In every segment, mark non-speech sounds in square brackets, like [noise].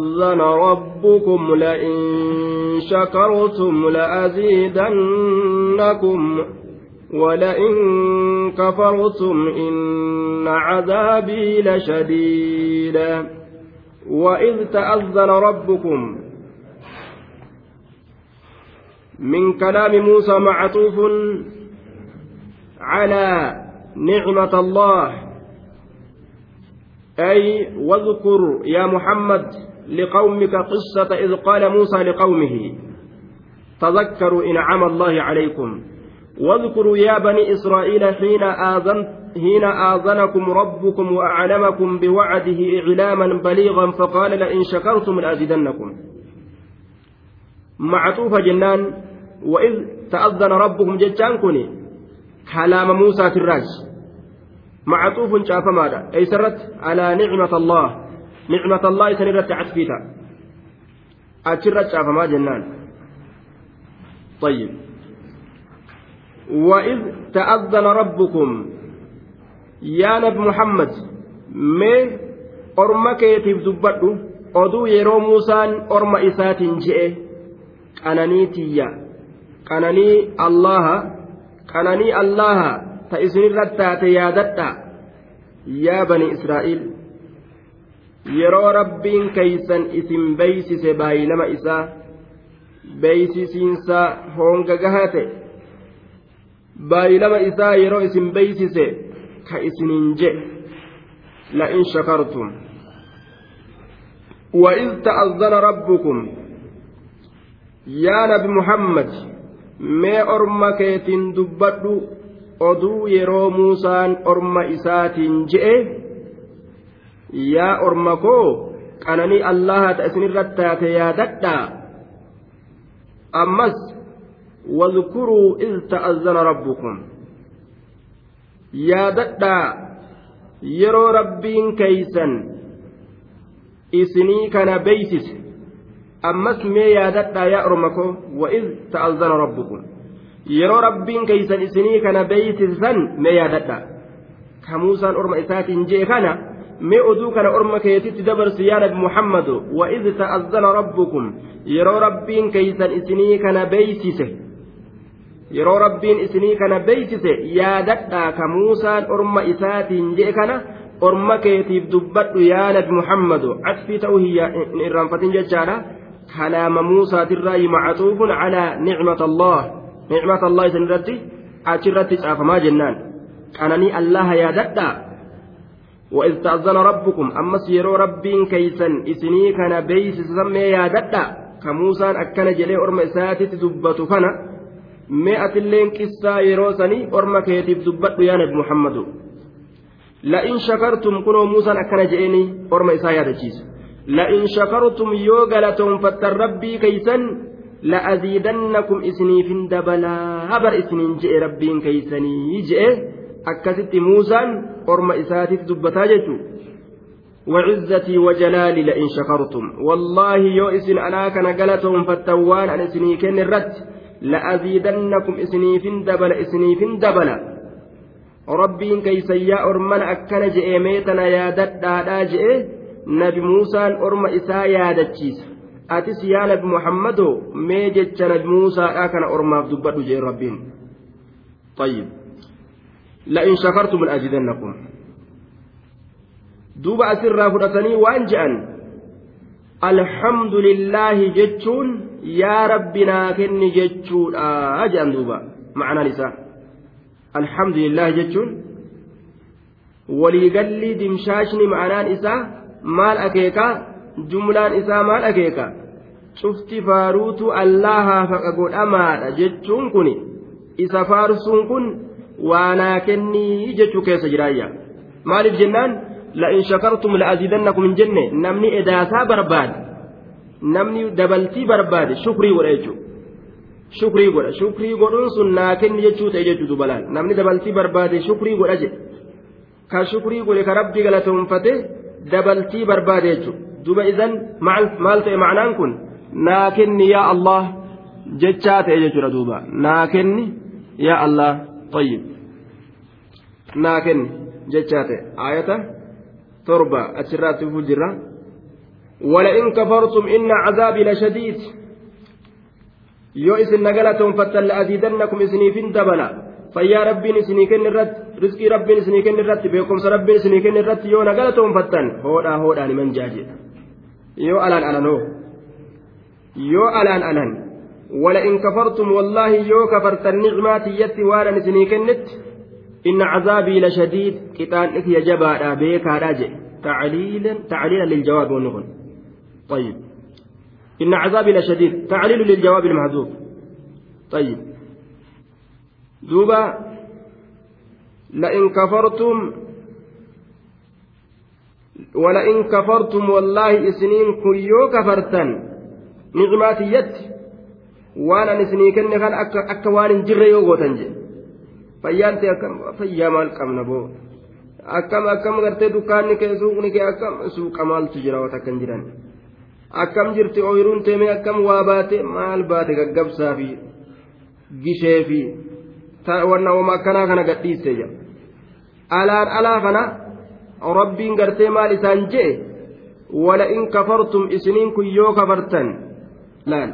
أذن ربكم لئن شكرتم لأزيدنكم ولئن كفرتم إن عذابي لشديد. وإذ تأذن ربكم من كلام موسى معطوف على نعمة الله أي واذكر يا محمد لقومك قصة إذ قال موسى لقومه تذكروا إنعام الله عليكم. واذكروا يا بني إسرائيل حين آذن حين آذنكم ربكم وأعلمكم بوعده إعلاما بليغا فقال لئن شكرتم لأزيدنكم. معطوف جنان وإذ تأذن ربكم جتان كني كلام موسى في الراج معطوف شاف ماذا أي سرت على نعمة الله. نعمة الله سنرت عتفيتا أترت شافما جنان طيب وإذ تأذن ربكم يا نبي محمد أرما كيتيف دبدو oduu yeroo muusaan orma isaatiin je'e qananii tiyya qananii allaha qananii allaha ta isinirratti taate yaadadha yaa bani israa'iil yeroo rabbiin keeysan isin beeysise baay'inama isaa beeysisiinsa honga gahaa ta'e baay'inama isaa yeroo isin beeysise ka isiniin jedhe la'in shakartum وإذ تأذن ربكم يا نبي محمد orma keetiin dubbadhu oduu yeroo muusaan orma isaatiin je'e yaa orma koo qananii allaha ta isinirratti taate yaadadhaa ammas wadkuruu iz ta'azzana rabbukum yaadadhaa yeroo rabbiin keeysan isinii kana beeysise ammas mee yaadadhaa yaa orma koo wa iz ta'azzana rabbukum yeroo rabbiin keeysan isinii kana beeysisan mee yaadadhaa ka muusaan orma isaatiin jee kana mee oduu kana orma keetitti dabarsi yaa nabi muhammadu wa id ta'azzana rabbukum yeroo rabbiin keeysan isinii kana beeysise yeroo rabbiin isinii kana beeysise yaadadhaa ka muusaan orma isaatiin je'e kana orma keetiif dubbadhu yaa nabi muhammadu catfii ta'uu hin irraanfatin jechaadha kalaama muusaatirraa macatuufun calaa nicmata allah nicmata allah isin irratti achirratti caafamaa jennaan qananii allaha yaadadhaa وإذ تأذن ربكم أمس يرو ربين كيسن إسني كان بيس سمي يا ددا كموسى أكن جلي أرم إساتي دبت كان مئة اللين كسا يرو سني أرم كيتي دبت يا نبي محمد. لئن شكرتم كنوا موسى أكن جئني أرم إسايا دجيس لئن شكرتم يوغلتم فتر ربي كيسن لأزيدنكم إسني فين دبلا هبر إسنين جئ ربين كيسني جئ. Akkasitti muusaan orma isaatiif dubbataa jechuudha. وعزتي وجلالي لئن شكرتم والله يو إسن أنا كان قلتهم فالتوان أن إسني كن الرد لأزيدنكم إسني فين دبل إسني فين دبل ربي كيس يا أرمن أكن جئ ميتنا يا دد جئ نبي موسى أرم إسا يا دتشيس أتس يا نبي محمد ميجت نبي موسى أكن أرماف دبت جئ ربين طيب la'in shakartum la'azidannakum duuba asirraa fudhatanii waan je'an alhamdulillaahi jechuun yaa rabbi naa kenni jechuudha je'an duuba ma'anaan isaa alhamdulillaahi jechuun waliigallii dimshaashni ma'anaan isaa maal akeekaa jumlaan isaa maal akeeka cufti faaruutu allahaa faqa godhamaadha jechuun kun isa faarsuun kun waanaa kennii jechuu keessa jiraayya maaliif jennaan la'in shakartum la'aziidannakum hin jenne namni edaasaa barbaade namni dabaltii barbaade shukrii godha jechuudha shukrii godha shukrii godhuun sun naa kenni jechuu ta'e jechuudha balaan namni dabaltii barbaade shukrii godha jedhe ka shukrii godhe ka rabbi galatoonfate dabaltii barbaade jechuudha duba idan maal ta'e ma'anaan kun naa kenni yaa allah jechaa ta'e jechuudha duuba naa kenni yaa allah طيب naa kenni jechaa ta'e aayata torba achirraatti fufuu jirra ولئن كفرتم إن عذابي لشديد yoo isin nagalaatoonfattan la'aziidannakum isiniifin dabala fayyaa rabbiin isinii kenni irratti rizqii rabbiin isinii kenni irratti beekumsa rabbiin isinii kenni irratti yoo nagalaatoonfattan hoodhaa hoodhaan iman jaajedha yoo alaan alanoo yoo alaan alan ولئن كفرتم والله يو كفرت النعمات يتي وأنا نسني كنت إن عذابي لشديد كتان إكي جبا بيك راجع تعليلا تعليلا للجواب والنغل طيب. إن عذابي لشديد تعليل للجواب المحذوف. طيب. دوبا لئن كفرتم ولئن كفرتم والله إسنين كيو كفرتن. نعماتي يت. وأنا نسني كن أكا أكا وان تنجي فيانتي أكم فيا مال كم نبو akkam akkam gartee dukkaanni kee suuqni kee akkam suuqa maaltu jira wata kan jiran akkam jirti ooyiruun teemee akkam waa baate maal baate gaggabsaa fi gishee fi wanna wama akkanaa kana gadhiiste jira alaan alaa kana rabbiin gartee maal isaan jee ولئن كفرتم إسنين كيو كفرتن لا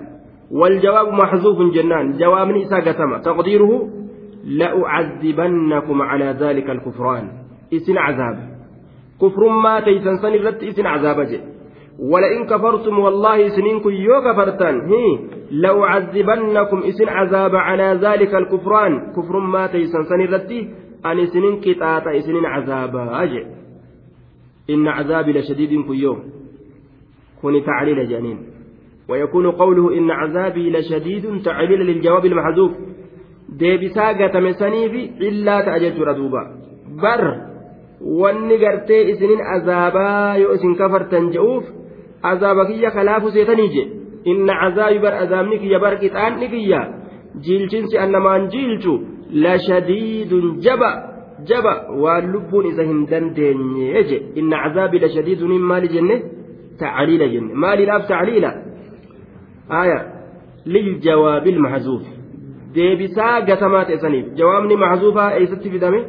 والجواب محذوف جنان جواب نساء تقديره لأعذبنكم على ذلك الكفران. cazaaba kufrummaa teeysan san irratti isin cazaaba jedhe ولئن كفرتم والله سنين يو كفرتان. هي لو عذبنكم إسن عذاب على ذلك الكفران. كفر ما تيسن سنرتي أن سنين كتاتا إسنين عذاب أجي إن عذابي لشديد كيو كوني تعليل جانين ويكون قوله إن عذابي لشديد تعليل للجواب المحذوف. ديبسا قتمسني في إلا تأجلت ردوبا بر wanni gartee isinin azaabaa yoo isin kafartan je'uuf azaaba kiyya kalaafu seetanii je inna azaabi bar azaabni kiyya bar qixaanni kiyya jiilchinsi annamaan jiilchu lashadiidun jaba jaba waan lubbuun isa hin dandeenye je inna azaabi lashadiiduniin maali jenne tacliila jenne maaliidhaaf tacliila aya liljawaabi ilmaxzuuf deebisaa gatamaa ta'esaniif jawaabni maxzuufaa eeysatti fidame?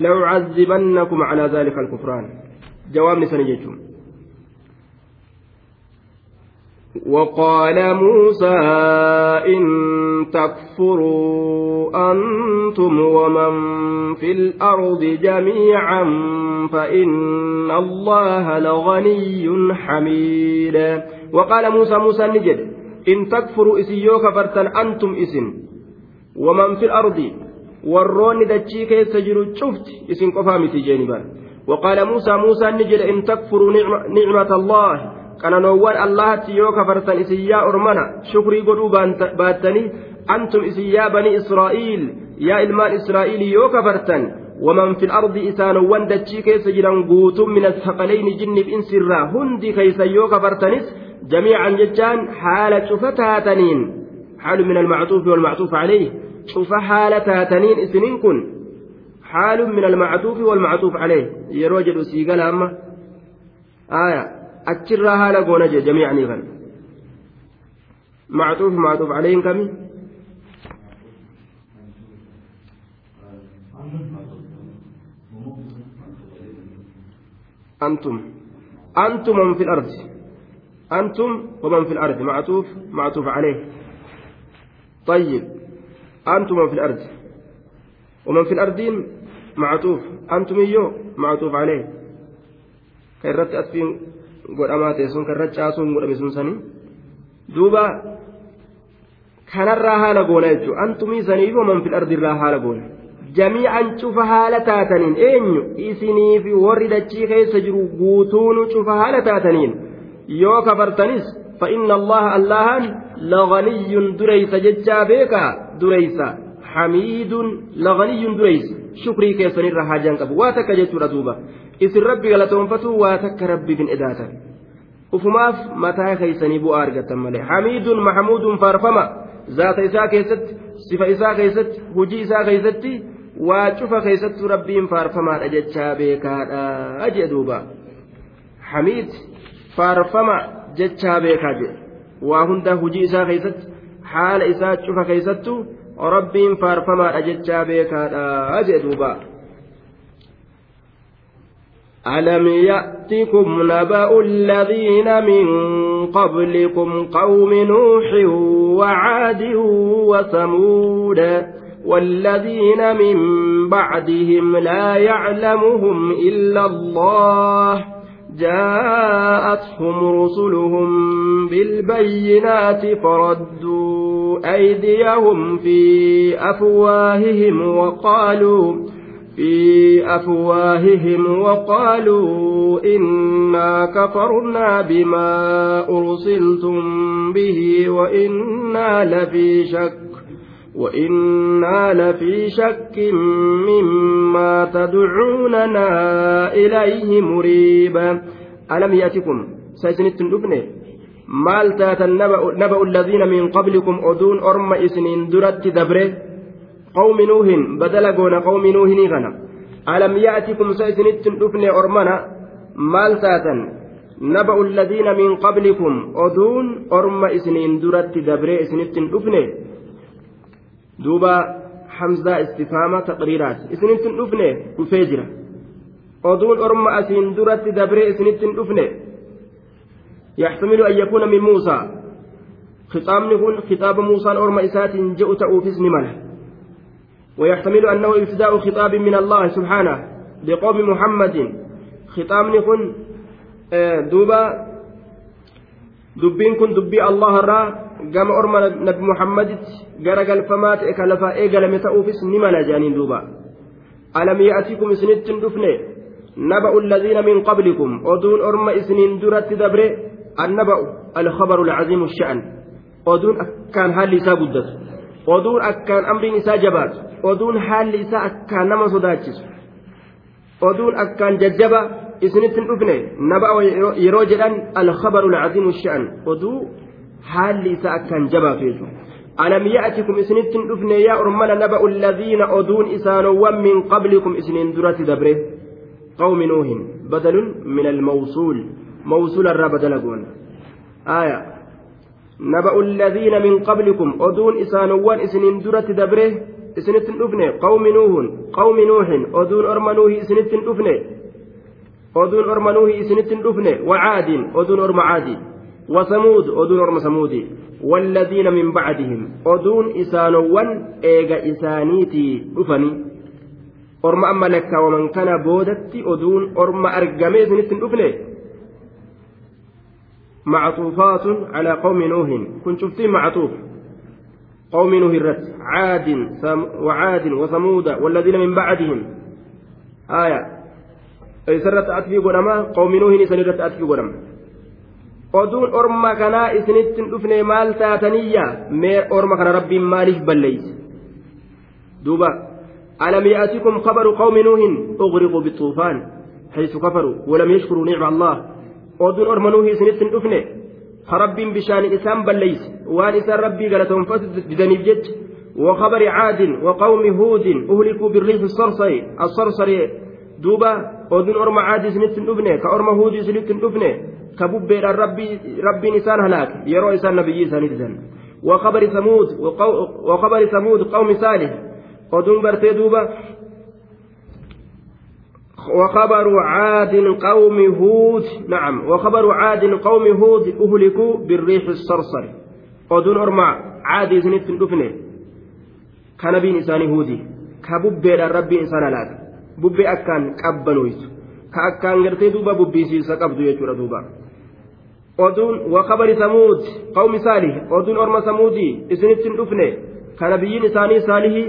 لأعذبنكم على ذلك الكفران جواب نسان جيتم وقال موسى إن تكفروا أنتم ومن في الأرض جميعا فإن الله لغني حميد وقال موسى موسى نجد إن تكفروا إسيوك فرتن أنتم إسن ومن في الأرض warroonni dachii keessa jiru cufti isin وقال موسى موسى نجد إن تكفروا نعمة الله qananoowwan allahatti yoo kafartan isin ormana shukrii godhuu baattanii antum isin yaa banii israa'iil yaa ilmaan israa'iilii yoo kafartan fil ardi isaanowwan dachii keessa jiran guutuun min asaqalayni jinniif insirraa hundi keeysan yoo kafartanis jamiican jechaan haala cufa taataniin xaalu min almactuufi walmactuuf calayh cufa haala taataniin isiniin kun xaalun min almactuufi walmactuuf calee yeroo jedhu sii gala amma aya achirraa haala goona jee jamiicanii kan mactuuf أنتم. أنتم من في الأرض. أنتم ومن في الأرض. معطوف معطوف عليه. طيب. أنتم في الأرض. ومن في الأرضين معطوف. أنتم يو معطوف عليه. كرت أسفين قد أماتي. سن كرت شاسون قد أمسون سني. دوبا kanarraa haala goona jechuudha antumii saniif man fil ardirraa haala goona jamii'an cufa haala taataniin eenyu isiniif warri dachii keessa jiru guutuunu cufa haala taataniin yoo kafartanis فإن الله اللهن لغني دريس ججا بيكا دريس حميد لغني دريس شكري كيسن الرهاجان قبو واتك جتو ردوبة إسر ربي غلطون فتو واتك ربي بن إداتا ufumaaf mataa keeysanii bu'aa argattan malee hamiidun maxamuudun faarfama zaata isaa keessatti sifa isaa keessatti hujii isaa keessatti waa cufa keessattuu rabbiin faarfamaadha jechaa beekaadha jee duuba hamiid faarfama jechaa beekaa jedhe waa hunda hujii isaa keessatti haala isaa cufa keessattu rabbiin faarfamaadha jechaa beekaadha jedhe duuba alam يأتكم نبأ الذين من قبلكم قوم نوح وعاد وثمود والذين من بعدهم لا يعلمهم إلا الله جاءتهم رسلهم بالبينات فردوا أيديهم في أفواههم وقالوا في أفواههم وقالوا إنا كفرنا بما أرسلتم به وإنا لفي شك وإنا لفي شك مما تدعوننا إليه مريبا ألم يأتكم سجنت الأبنة مالتا النبأ نبأ الذين من قبلكم أذون أرم إسنين درت دبره قوم نوه بدل قون قوم نوه غنى ألم يأتكم سجنت الأبنة أرمنا مالتا نبأ الذين من قبلكم أذون أرم إسنين درت دبره إسنين الأبنة istifaama taqriiraati isinittin dhufne dhufee jira oduun orma asiin duratti dabree isinittin dhufne yaxtamilu an yakuuna min muusaa khixaabni kun khixaaba muusaan orma isaatiin je'u ta'uufis ni mala ويحتمل أنه ابتداء خطاب من الله سبحانه لقوم محمد خطاب كن دوبا دبين كن دبي الله الرا gama orma nabi muhammaditti gara galfamaa ta'e ka lafaa eegalame ta'uufis ni mala jaaniin duuba alam ya'atikum isinittin dhufne naba'u alladhiina min qablikum oduun orma isiniin duratti dabre annaba'u alkhabaru alcaziimu sha'an oduun akkaan haalli isaa guddatu oduun akkaan amriin isaa jabaatu oduun haalli isaa akkaan nama sodaachisu oduun akkaan jajjaba isinittin dhufne naba'a yeroo jedhan alkhabaru alcaziimu sha'an oduu haalli isaa akkaan jabaatu jechuudha isinittin dhufne yaa ormana naba'u alladhiina oduun isaanowwan min qablikum isiniin duratti dabre qawmi nuuhin badalun min almawsuul mawsuula irraa badala goona aaya naba'u alladhiina min qablikum oduun isaanowwan isiniin duratti dabre isinittin dhufne qawmi nuuhun qawmi nuuhin oduun orma nuuhi isinittin dhufne oduun orma nuuhi isinittin dhufne wacaadin oduun orma وثمود أدون أرم ثمود والذين من بعدهم أدون إسانوان إيغا إسانيتي أفني أرم أما لك ومن كان بودتي أدون أرم أرقمي سنتن أفني معطوفات على قوم نوح كنت شفتي معطوف قوم نوح الرت عاد وعاد وثمود والذين من بعدهم آية سرت أتفي قدما قوم نوح سنرت أتفي قدما oduun orma kanaa isinittin dhufne maal taataniyya mee orma kana rabbiin maaliif balleeyse duuba alam ya'tikum khabaru qawmi nuuhin ughriquu bixuufaan haysu kafaruu walam yashkuruu nicma allah oduun orma nuuhi isinittin dhufne ka rabbiin bishaanii isaan balleeyse waan isaan rabbii galatoonfatu didaniif jecha وخبر عاد وقوم هود أهلكوا بالريح الصرصر الصرصر دوبا أذن أرم عاد سنت الأبنة كأرم هود سنت الأبنة كببير ربي ربي نسان هلاك يرو إسان نبي سان وخبر ثمود وخبر ثمود قوم صالح قدوم برتي دوبا وخبر عاد قوم هود نعم وخبر عاد قوم هود أهلكوا بالريح الصرصر قدون أرمع عاد سنت دفنه كان بين إنسان هودي كببير ربي إنسان هلاك ببي أكان قبنويت كأكان قرتي دوبا ببي سيسا قبضو يجور دوبا oduun wakabari samuud qawmi saalih oduun orma samuudii isinittin dhufne ka nabiyyiin isaanii saalihii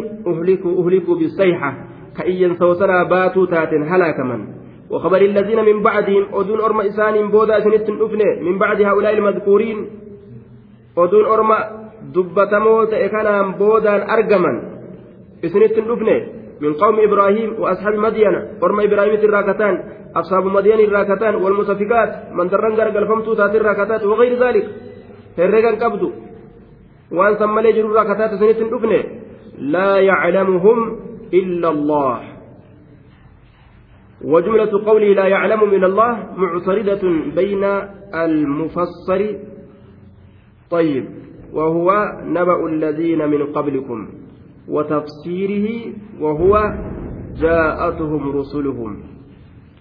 uhlikuu bisayxa ka iyyan sawsanaa baatuu taaten halaakaman وخبر الذين من بعدهم أدون أرما إسان بودا سنت أفنى من بعد هؤلاء المذكورين أدون أرما دبتموت إكنا بودا أرجما إسنت أفنى من قوم إبراهيم وأصحاب مدين أرما إبراهيم الراكتان أصحاب مدين الراكتان والمتفقات من درن قرقل فمتو تات الراكتات وغير ذلك. هرقا قبضوا وأن ثم ليجر الراكتات سنة الأفنى لا يعلمهم إلا الله. وجملة قوله لا يعلم من الله معتردة بين المفسر. طيب وهو نبأ الذين من قبلكم. وتفسيره وهو جاءتهم رسلهم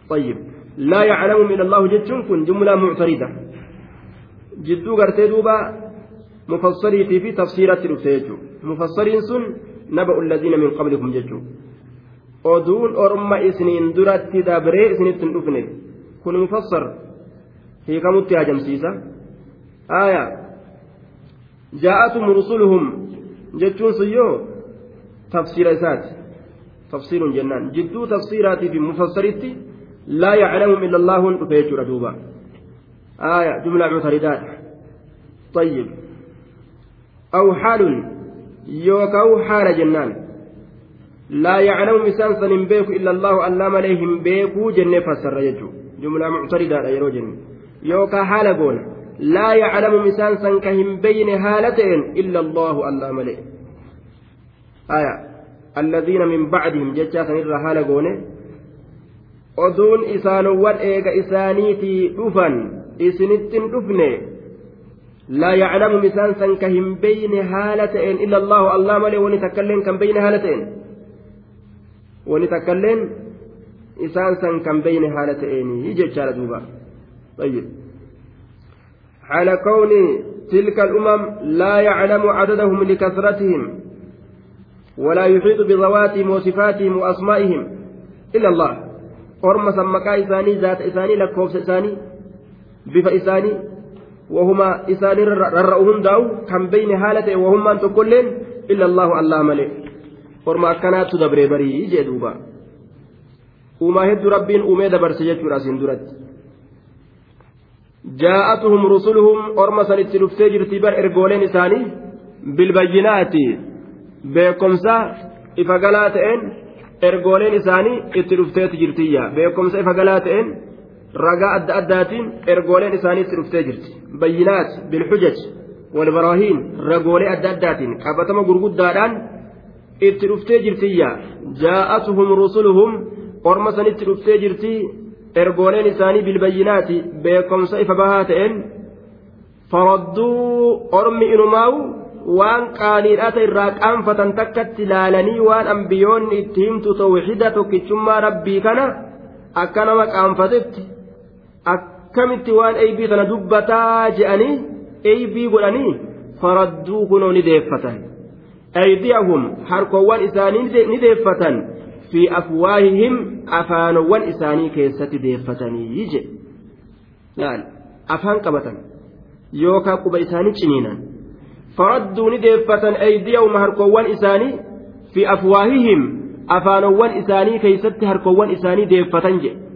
طيب laa yaclamu min allahu jechuun kun jumlaa muctarida jidduu gartee duuba mufassariitii fi tafsiiratti dhufte jechuudha mufassariin sun naba'u alladiina min qablikum jechuudha oduun orma isiniin duratti dabree isinitti hin dhufne kun mufassar hiikamutti hajamsiisa aayaa jaa'atum rusuluhum jechuun sun yoo isaati tafsiirun jennaan jidduu tafsiiraatii fi mufassaritti laa yaclamu illa allaahun dhufe jechuudha duuba aayaa jumlaa muctaridaadha طيب أو حال يوكاو حال جنان لا يعلم مسان سن بيك إلا الله ألا عليهم بيكو جنة فسر يجو جملة معتردة يرو جن يوكا حال قول لا يعلم كهم بين هالتين إلا الله ألا مليه آية. الذين من بعدهم سنر حال قول oduun isaanowwan eega isaaniitii dhufan isinittin dhufne لا يعلم مسان سن كهم بين هالتين إلا الله. الله ملي ونتكلم كم بين هالتين ونتكلم إسان سن كم بين هالتين يجي شارع دوبا. طيب. على كون تلك الأمم لا يعلم عددهم لكثرتهم. ولا يحيط بذواتهم وصفاتهم وأسمائهم إلا الله. أرمى سمكا إساني ذات إساني لكوفس إساني بف إساني وهما إسان ررأهم داو كم بين هالة وهما أنت كلين إلا الله الله ملئ ورما كانت تدبر بري جدوبا وما هد ربين أمي دبر سجد راسين درت جاءتهم رسلهم أرما سنت لفتي جرتبر إرجولين إساني بالبينات. Beekomsa ifa galaa ta'een ergooleen isaanii itti dhufteeti jirtiyya. Beekomsa ifa galaa ta'een ragaa adda addaatiin ergooleen isaaniitti dhuftee jirti. Bayyinaat bilxujaj walbaraahiin ragoolee adda addaatiin qabatama gurguddaadhaan itti dhuftee jirtiyya. Jaa'atuhum rusuluhum orma sanitti dhuftee jirti. Ergooleen isaanii bilbayyinaati. Beekomsa ifa bahaa ta'een faradduu ormi inumaawu waan qaaniidhata irraa qaanfatan takkatti ilaalanii waan ambiyoonni itti himtu tawxida tokkichummaa rabbii kana akka nama qaanfatetti akkamitti waan eeybii tana dubbataa je'anii eeybii godhanii faradduu kunoo ni deeffatan. Aydiyahum harkowwan isaanii ni deeffatan. Fi afwaahihim afaanowwan isaanii keessatti deeffatanii je. Afaan qabatan. Yookaan quba isaanii ciniinan ni deeffatan aydiyahum harkowwan isaanii fi afwaahihim afaanowwan isaanii keessatti harkowwan isaanii deeffatan jedhe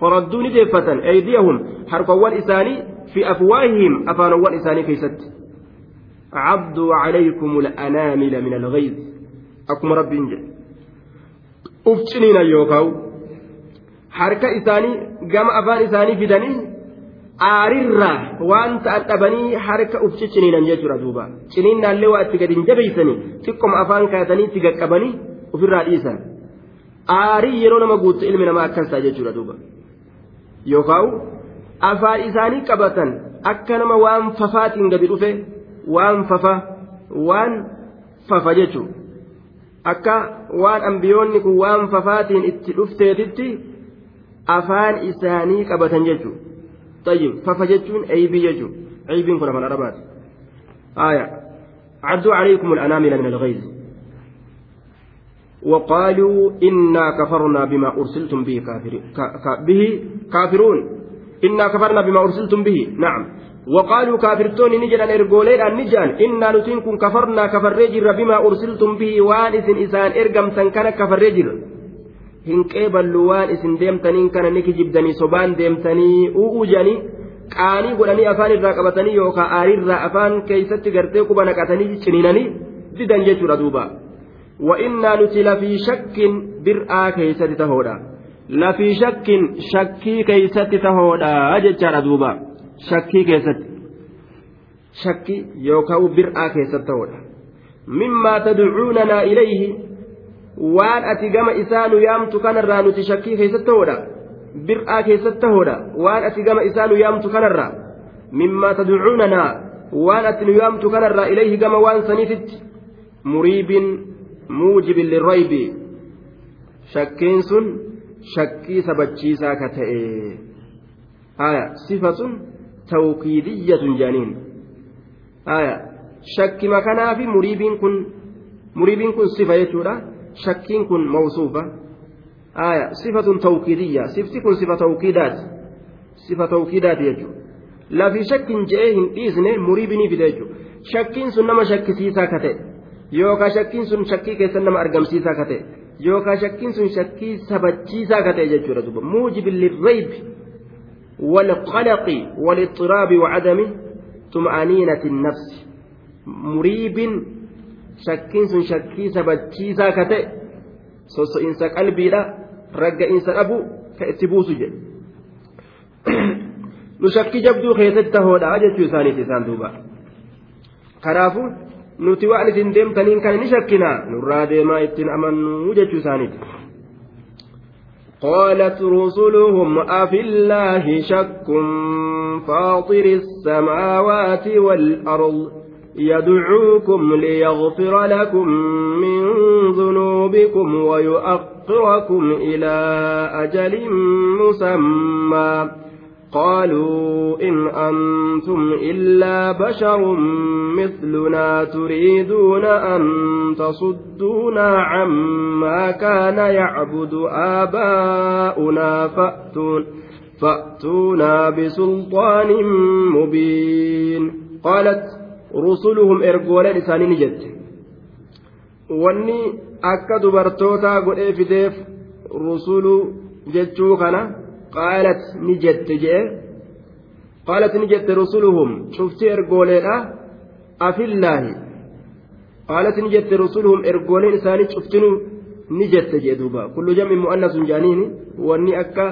فردوا ندفة أيديهم حرقوان إساني في أفواههم أفانوان إساني كيست عبدوا عليكم الأنامل من الغيظ أكم رب إنجل أفتنين يوكاو حركة إساني قام أفان إساني فدني aarirraa waan ta'an dhabanii harka uf cicciniinan jechuudha duuba. Ciniinnaallee waa itti gadi hin jabeeysanii xiqqoma afaan kaatanii itti gaqqabanii ofirraa dhiisan. Aarii yeroo nama guuttu ilmi namaa akkas ta'a jechuudha duuba. Yookaan afaan isaanii qabatan akka nama waan fafaatiin gadi dhufe waan fafa waan fafa jechuun akka waan ambiyoonni kun waan fafaatiin itti dhufteetitti afaan isaanii qabatan jechuun tayyib fafa jechuun eeybii jechuun eeybiin kun afaan arabaati aayaa cadduu calaykum al'anaamila min alghayzi وقالوا إنا كفرنا بما أرسلتم به, كافر به كافرون. إنا كفرنا بما أرسلتم به. نعم. وقالوا كافرتون نجل إرجولين النجان إنا نتنكم كفرنا كفر رجل بما أرسلتم به. وانس إسان إرقم سنكن كفر رجل hin qeeballu waan isin deemtaniin kana ni kijibdanii sobaan deemtanii u'ujanii qaanii godhanii afaan irraa qabatanii yookaan aariirraa afaan keeysatti gartee quba naqatanii ciniinanii didan jechuudha duuba. وإنا نتي لفي شك برآ كيست تهودا لفي شك شكي كيست تهودا أجتشار دوبا شكي كيست شكي يوكاو برآ كيست تهودا مما تدعوننا إليه waan ati gama isaa nu yaamtu kanarraa nuti shakkii keessatti ta'uudha bir'aa keessatti ta'uudha waan ati gama isaa nu yaamtu kanarraa mimmaa tadcuunanaa waan ati nu yaamtu kanarraa ilayhi gama waan saniititti muriibin موجب للريب شكين سن شكي سبتشيسا كتئ aya sifatun tawkiidiyyatun jaaniin aya shakkima kanaafi muriibiin kun muriibiin kun sifa jechuudha sifatun tawkiidiyya sifti kun sifa tawkiidaati sifa tawkiidaati jechuudha lafi shakkin je'ee hin dhiisne muriibinii fide jechuudha shakkiin sun nama shakkisiisaa ka ta'e yookaan shakkiin sun shakkii keessan nama argamsiisaa ka ta'e yookaan shakkiin sun shakkii sabachiisaa ka ta'e jechuudha duuba muujibi lirraybi والقلق والاضطراب وعدم طمأنينة النفس مريب شكين سن شكي سبتشيسا كتئ soso insa qalbiidha ragga insa dhabu ka itti buusu jedhe nu shakkii jabduu keessatti tahoodha jechuu isaaniiti isaan duuba kanaafu nuti waan isin deemtaniin kan ni shakkina nurraa deemaa ittiin amannuu jechuu isaaniiti. قالت رسلهم أفي الله شك فاطر السماوات والأرض يدعوكم ليغفر لكم من ذنوبكم ويؤخركم إلى أجل مسمى. قالوا إن أنتم إلا بشر مثلنا تريدون أن تصدونا عما كان يعبد آباؤنا فأتون فأتونا بسلطان مبين. قالت rusuluhum ergooleen isaanii ni jette. Wanni akka dubartootaa godhee fideef rusulu jechuu kana qaalat ni jette jee. Qaalat ni jette rusuluhum cufti ergooleedha afillaahi. Qaalat ni jette rusuluhum ergooleen isaanii cuftinu ni jette jee duuba. Kullu jam'i mu'annasun jaaniini wanni akka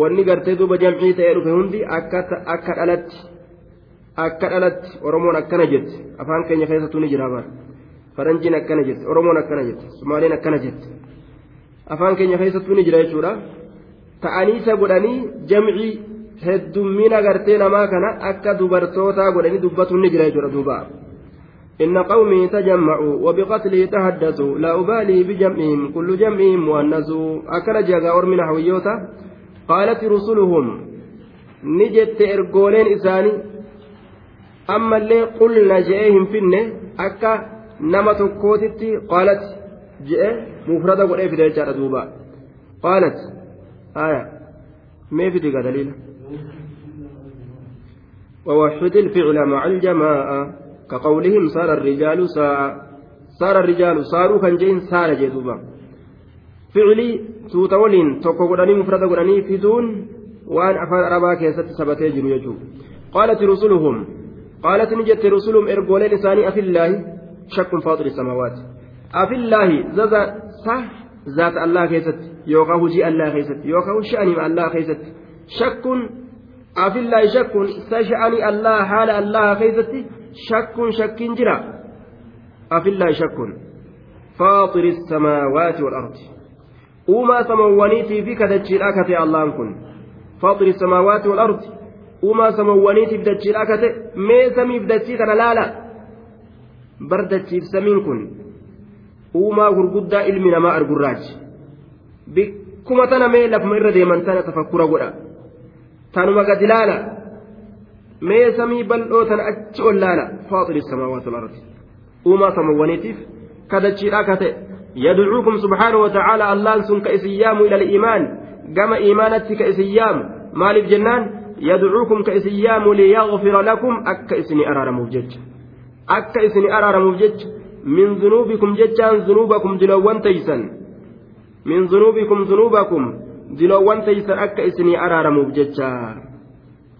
wanni gartee duuba jam'ii ta'ee dhufe hundi akka dhalatti. akka dhalatti oromoon akkana jette afaan keenya keessattuu ni jira bara faranjiin akkana jette oromoon akkana jette sumaaleen akkana jette afaan keenya keessattuu ni jira jechuudha. ta'aniisa godhanii jamcii heddummina gartee namaa kana akka dubartootaa godhanii dubbatuun ni jira jechuudha duuba إن قومي تجمعوا وبقتلي تحدثوا لا أبالي بجمعهم كل جمعهم مؤنث أكل جاء من حويوتا قالت رسلهم نجت إرجولين إساني أما اللي قلنا جئهم فيني أكا نما تكوتتي قالت جئ مفردة قل في دوبا قالت آية ما في دقة دليل ووحد الفعل مع الجماعة كقولهم صار الرجال ساعة صار الرجال صاروا كان جين صار جدوبا فعلي توتا ولين توكو قداني مفردة قداني فدون وان أفعل أربا كيست سبتي قالت رسلهم قالت نجت رسلهم إرقولين لساني أفي الله شك فاطر السماوات أفي الله زاد صح ذات الله كيست hojii allaa keessatti yookaan sha'anii allaa keessatti shakkuun afillaahi shakkuun sa sha'anii allaa haala allaa keessatti shakkuun shakkiin jira afillaahi shakkuun faaxiri samaawaati wal ardi uumaa samawwaniitii fi kadachiidhaa kate allaan kun faaxiri samaawaati wal ardi uumaa samawwaniitiif dachiidhaa kate mee samiif dachii kana laala bar dachiif samiin kun uumaa gurguddaa ilmi namaa argurraaji bikkuma tana mee lafuma irra deeman tana tafakkura godha tanuma gadi laala mee samii bal'oo tana achi ol laala faaxiri samaawaati wal ardi uumaa samawwaniitiif kadachiidhaa kate يدعوكم سبحانه وتعالى الله سن كإسيام إلى الإيمان كما إيمانتك كإسيام مالك جنان يدعوكم كإسيام ليغفر لكم أك إسني أرار مفجج أك إسني أرار مفجج من ذنوبكم ججان ذنوبكم دلوان تيسن min zunuubikum zunuubakum diloowwan taysan akka isinii araaramuuf jecha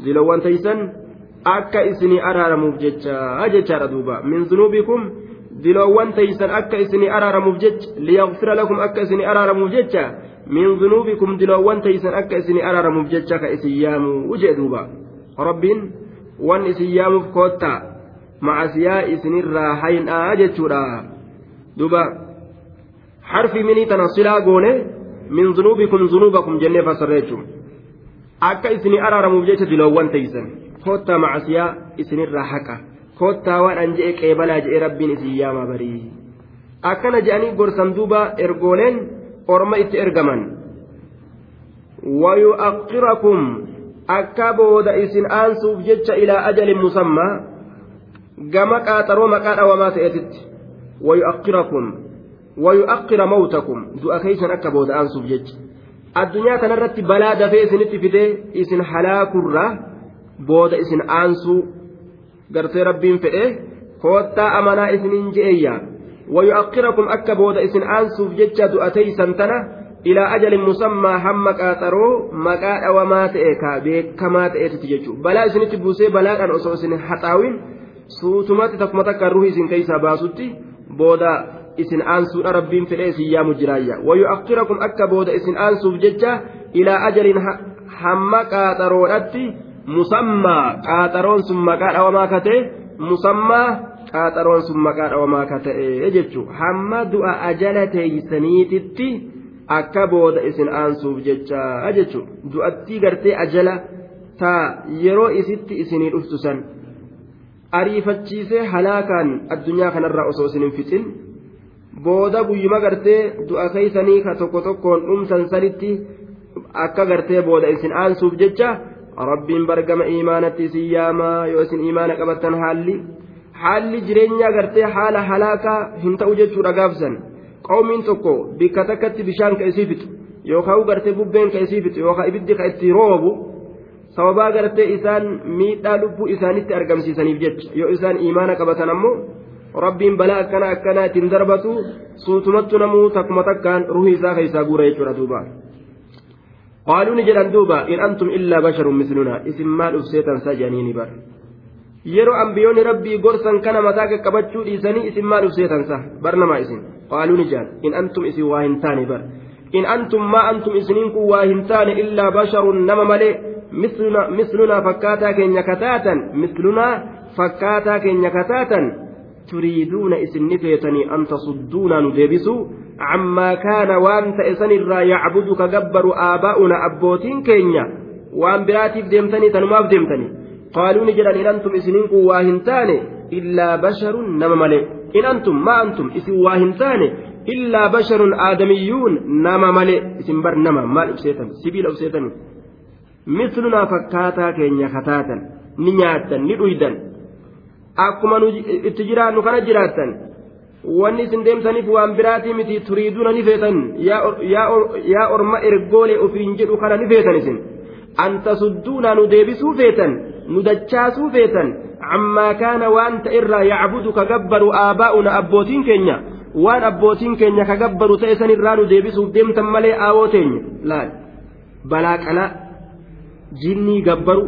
diloowwan taysan akka isinii araaramuuf jecha jechaadha duuba min zunuubikum diloowwan taysan akka isinii araaramuuf jecha liyaqfira lakum akka isinii araaramuuf jecha min zunuubikum diloowwan taysan akka isinii araaramuuf jecha ka isin yaamu ujee duuba rabbiin wan isin yaamuuf koottaa macasiyaa isinirraa haynaa jechuudha duuba harfi minii tana silaa goone min zunuubikum zunuubakum jennee fassarra jechuun akka isinii araaramuuf jecha diloowwan teeysan koottaa macasiyaa isinirraa haqa koottaa waan an je'e qeebalaa je'e rabbiin isin yaamaa barii akkana je'anii gorsan duuba ergooleen orma itti ergaman wayu'aqqirakum akka booda isin aansuuf jecha ilaa ajalin musammaa gama qaaxaroo maqaa dhawamaa ta'eetitti wayu'aqqirakum wayu'aqqira mawtakum du'a keeysan akka booda aansuuf jecha addunyaa kanarratti balaa dafee isinitti fidee isin halaakurraa booda isin aansuu gartee rabbiin fedhe koottaa amanaa isiniin je'eyyaa ويؤخركم أكا بودا إسن أنسوف جتشا دؤتي سنتنا إلى أجل مسمى هم قاطرو مقا وما تأكا بكما تأتي جتشو بلا إسن تبوسي بلا أن أصو إسن حطاوين سوتمات تكمتك الروح إسن كيسا باسوتي بودا إسن أنسو ربين في الإيس يا مجرايا ويؤخركم أكا بودا إسن أنسوف جتشا إلى أجل هم قاطرو musammaa qaaxaroon sun maqaa dhawamaa ka ta'e musammaa qaaxaroon sun maqaa dhawamaa ka ta'e jechuudha hamma du'a ajala teeysaniititti akka booda isin aansuuf jecha jechuudha du'attii gartee ajala taa yeroo isitti isinii dhuftu san ariifachiisee halaakaan addunyaa kanarraa osoo isin hin fixin booda guyyuma gartee du'a keeysanii ka tokko tokkoon dhumsan sanitti akka gartee booda isin aansuuf jecha. Rabbiin bargama imaanatti isin yaamaa yoo isin imaana qabattan haalli. haalli jireenyaa gartee haala halaakaa hin ta'u jechuudha gaafsan qawmiin tokko bikka takkatti bishaan ka isii fixu yookaan gartee bubbeen ka isii fixu yookaan ibiddi ka itti roobu sababaa gartee isaan miidhaa lubbuu isaanitti argamsiisaniif jecha yoo isaan imaana qabatan ammoo rabbiin balaa akkana akkanaa ittiin darbatu suutumattu namuu takkuma takkaan ruhii isaa keessaa guura jechuudha duuba. Mislunaa isin maal ufseetan saa jedhanii ni bara. yeroo ambiyoonni rabbii gorsan kana mataa qaqqabachuu dhiisanii isin maal ufseetansa bar namaa isin qaaluu ni jaan in antum isin waa hin taane bar in antum maa antum isiniin kun waa hin taane illaa basharun nama malee mislunaa fakkaataa keenya kataatan mislunaa fakkaataa keenya kataatan turiiduuna isin ni feetanii an tasudduunaa nu deebisuu عما كان وان تأسن الرا يعبد كجبر آباؤنا أبوتين كينيا وان براتب ديمتني تنماف ديمتني قالوا نجرا إن أنتم إسنينك واهنتان إلا بشر نمملي إن أنتم ما أنتم إسن واهنتان إلا بشر آدميون نمملي إسنبر نمم مال أبسيتم سبيل أبسيتم مثلنا فكاتا كينيا خطاتا نياتا ندويدا أكما نج... اتجرا نكنا جراتا wanni isin deemtaniif waan biraatii miti turiiduuna ni feetan. Yaa orma ergoolee ofiin jedhu kana ni feetan isin. An tasudduunaa nu deebisuu feetan nu dachaasuu feetan. Ammaa kaana waan ta'erraa yacbudu ka gabbaru aabaa'una abbootiin keenya. Waan abbootiin keenya ka gabbaru ta'e sanirraa nu deebisuuf deemtan malee aawoo teenya laal. Balaa qalaa jinnii gabbaru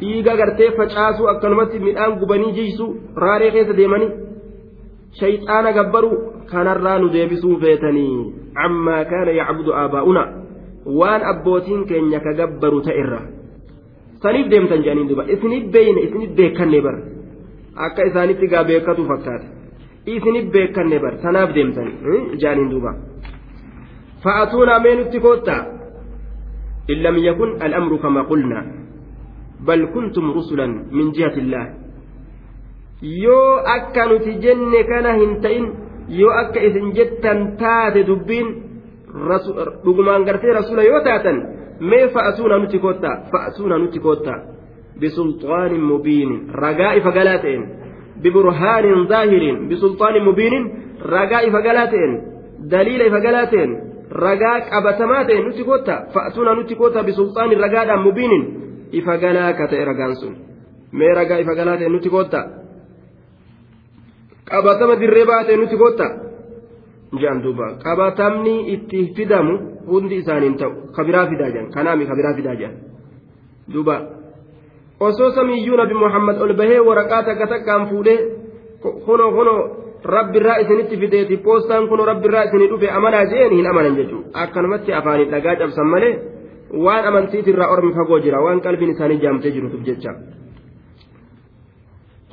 dhiiga gartee facaasuu akkanumatti midhaan gubanii jiisuu raaree keessa deemanii shayxaana gabbaru kanarraa nu deebisuu feetanii ammaa kaana yacbudu aabaa'una waan abbootiin keenya ka gabbaru ta'erraa saniif deemtan jedhaniin duba isinif beeyne isinif beekanne bar akka isaanitti gaa beekatu fakkaata. Isinif beekanne bar tanaaf deemtan jedhaniin duba fa'atuuna mee nutti koottaa? In lam yakun al'amru kama qulna. Bal kuntum rusulan min jihati yoo akka nuti jenne kana hin ta'in yoo akka isin jettan taate dubbiin dhugumaan gartee rasula yoo taatan mee fa'asuuna nuti koottaa fa'asuuna nuti koottaa bisulxaanin mubiinin ragaa ifa galaa ta'een. Biburhaanin zaahirin bisulxaanin mubiinin ragaa ifa galaa ta'een. Daliila ifa galaa ta'een ragaa qabatamaa ta'een nuti koottaa fa'asuuna nuti koottaa bisulxaanin ragaadhaan mubiinin. Ifa galaa ka ta'e ragaan sun. Mee ragaa ifa galaa ta'een nuti koottaa qabatama dirree baatee nuti koottaa jedhan duuba qabatamni itti fidamu hundi isaaniin ta'u kabiraa fidaa jedhan kanaami kabiraa fidaa jedhan duuba osoo samiyyuu nabi muhammad ol bahee waraqaa takka takkaan fuudhee kuno kuno rabbirraa isinitti fideeti poostaan kuno rabbirraa isinii dhufe amanaa jeen hin amanan jechuudha akkanumatti afaanii dhagaa cabsan malee waan amantiitirraa ormi fagoo jira waan qalbiin isaanii jaamtee jirutuuf jecha.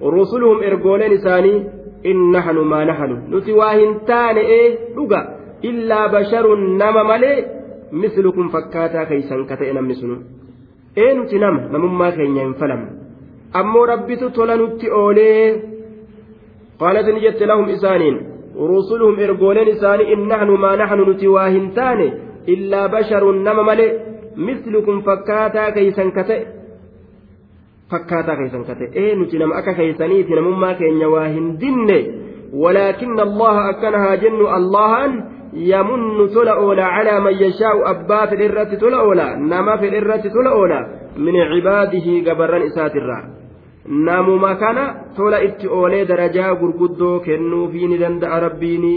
rusuluhum ergooleen isaanii in naxnu maa naxnu nuti waa hin taane ee dhuga! Illaa basharun nama malee mislukum fakkaataa keeysan ka ta'e namni sunu. Ee nuti nama namummaa keenya hin falamne ammoo rabbitu tola nutti oolee. Qaalat ni jette lahum isaaniin rusuluhum ergooleen isaanii in naxnu maa naxnu nuti waa hin taane illaa basharun nama malee mislukum fakkaataa keeysan ka ta'e keessan kate ee nuti nama akka keessaniiti namummaa keenya waa hin dinne walaakinna allaha akkana haa jennu allahan yamunnu tola oola calaa man yashaa'u abbaa fedhe irratti tola oola nama fedhe irratti tola oola min cibaadihi gabarran isaatirraa namuma kana tola itti oolee darajaa gurguddoo kennuufii ni danda'a rabbiini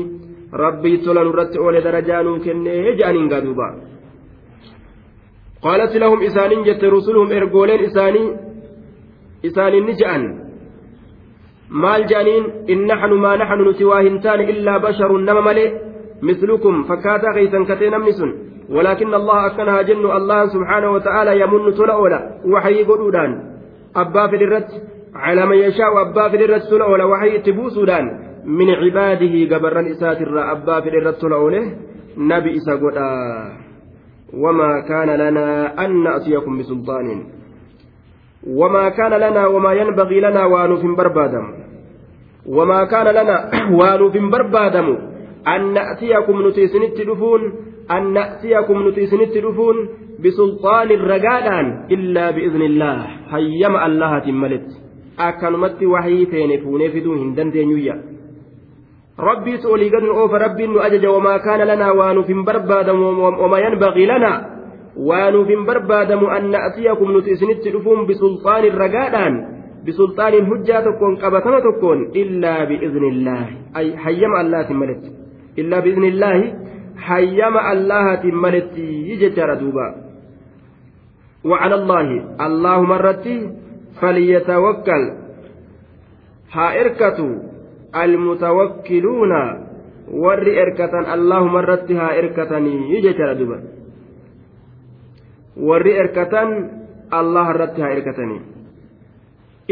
rabbii tola nurratti oolee darajaa nuu kennee je'aniin gaaduuba qaalat lahum isaanin jette rusuluhum ergooleen isaanii naxnu maa naxnu nuti waa hin taane illaa basharun nama malee. Mislukum fakkaataa keeysan katee namni sun. ولكن الله أكنها جن الله سبحانه وتعالى يمن تلأولا وحي قدودان أبا في الرد على من يشاء أبا في الرد تلأولا وحي تبوسودان من عباده قبرا إسات الرا أبا في الرد تلأوله نبي إسا وما كان لنا أن نأتيكم بسلطان كان لنا وما ينبغي لنا وانوف بربادم. وما كان لنا [clears throat] وانوف بربادم. أن نأتيكم نتيسنت دفون أن نأتيكم نتيسنت دفون بسلطان الرجالان إلا بإذن الله. هيما الله تملت. أكنمت وحي فين فون فدون هندن تنيويا ربي سؤالي قد أوف ربي أجج وما كان لنا وانوف بربادم وما ينبغي لنا. An na'tiyakum nuti isinitti dhufuun bisulxaanin ragaadhaan bisulxaanin hujjaa tokkoon qabatama tokkoon illaa biiznillaahi ay hayyama allahaatiin maletti illaa biiznillaahi hayyama allahaatiin maletti jechaadha duuba وعلى الله اللهم الرتي فليتوكل ها إركتوا المتوكلون ور إركة اللهم الرتي ها إركتني يجي تردبا warri erkatan allah irratti haa erkatanii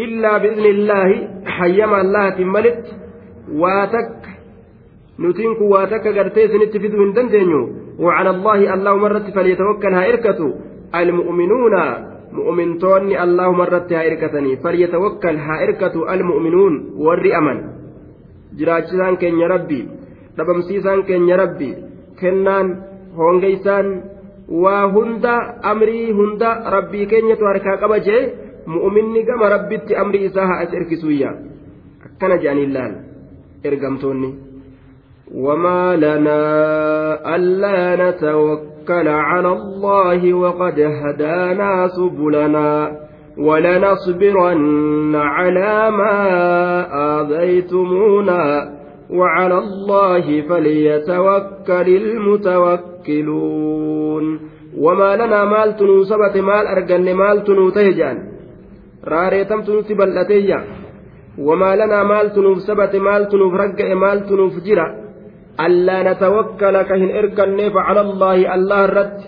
illaa bi'izni illaahi hayyama allahaatiin malitti waa takka nutiin kun waa takka gartee isinitti fiduu hin dandeenyu وعلى الله اللهم مرت فليتوكل ها إركتوا المؤمنون مؤمنتون اللهم مرت ها إركتني فليتوكل ها إركتوا المؤمنون والرئمن جراجسان كن يا ربي دبمسيسان كن يا ربي كنان هونغيسان waa hunda amrii hunda rabbii keenyatu harkaa qaba jee mu'uminni gama rabbitti amrii isaa haa as erkisuyya akkana jedhaniin laal ergamtoonni وما لنا ألا نتوكل على الله وقد هدانا سبلنا ولنصبرن على ما آذيتمونا وعلى الله فليتوكل المتوكلون وما لنا مال تنو سبت مال أرجن مال تنو تهجان. راريتم تنو تبلتيا وما لنا مال تنو سبت مال تنو مال تنو فجرا ألا نتوكل كهن إركن على الله الله الرد.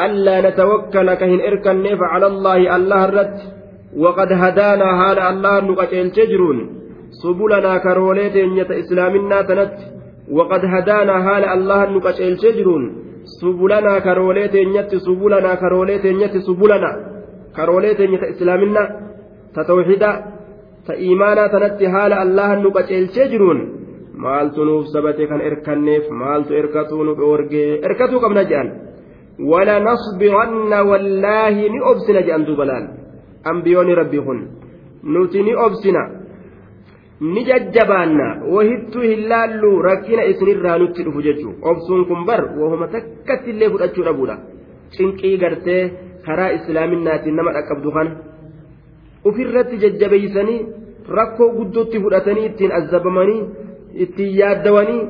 ألا نتوكل كهن إركن على الله الله الرد. وقد هدانا هذا الله نقتل تجرون سبلنا كرولي تنية إسلامنا تنت. وقد هدانا هال الله subulanaa karoolee teenyatti subulanaa karoolee teenyatti subulanaa karoolee teenya ta islaaminaa ta tawxidaa ta iimaanaa tanatti haala allahan nu qaceelchee jiruun maaltu nuuf sabate kan erkanneef maaltu erkatuu nu dhoorgee erkatuu qabna jedhan wala nasbiranna wallaahi ni obsina jedhan duuba laal. Ambiyoonni rabbii kun nuti ni obsina. Ni jajjabaanna wahittuu hin laallu rakkina isinirraa nutti dhufu jechuun. Obsuun kun bar wahuma takkatti illee fudhachuu dhabuudha. Cinqii gartee karaa islaaminaatiin nama dhaqqabdu kana ofirratti jajjabeeysanii rakkoo guddootti fudhatanii ittiin azabamanii ittiin yaaddawanii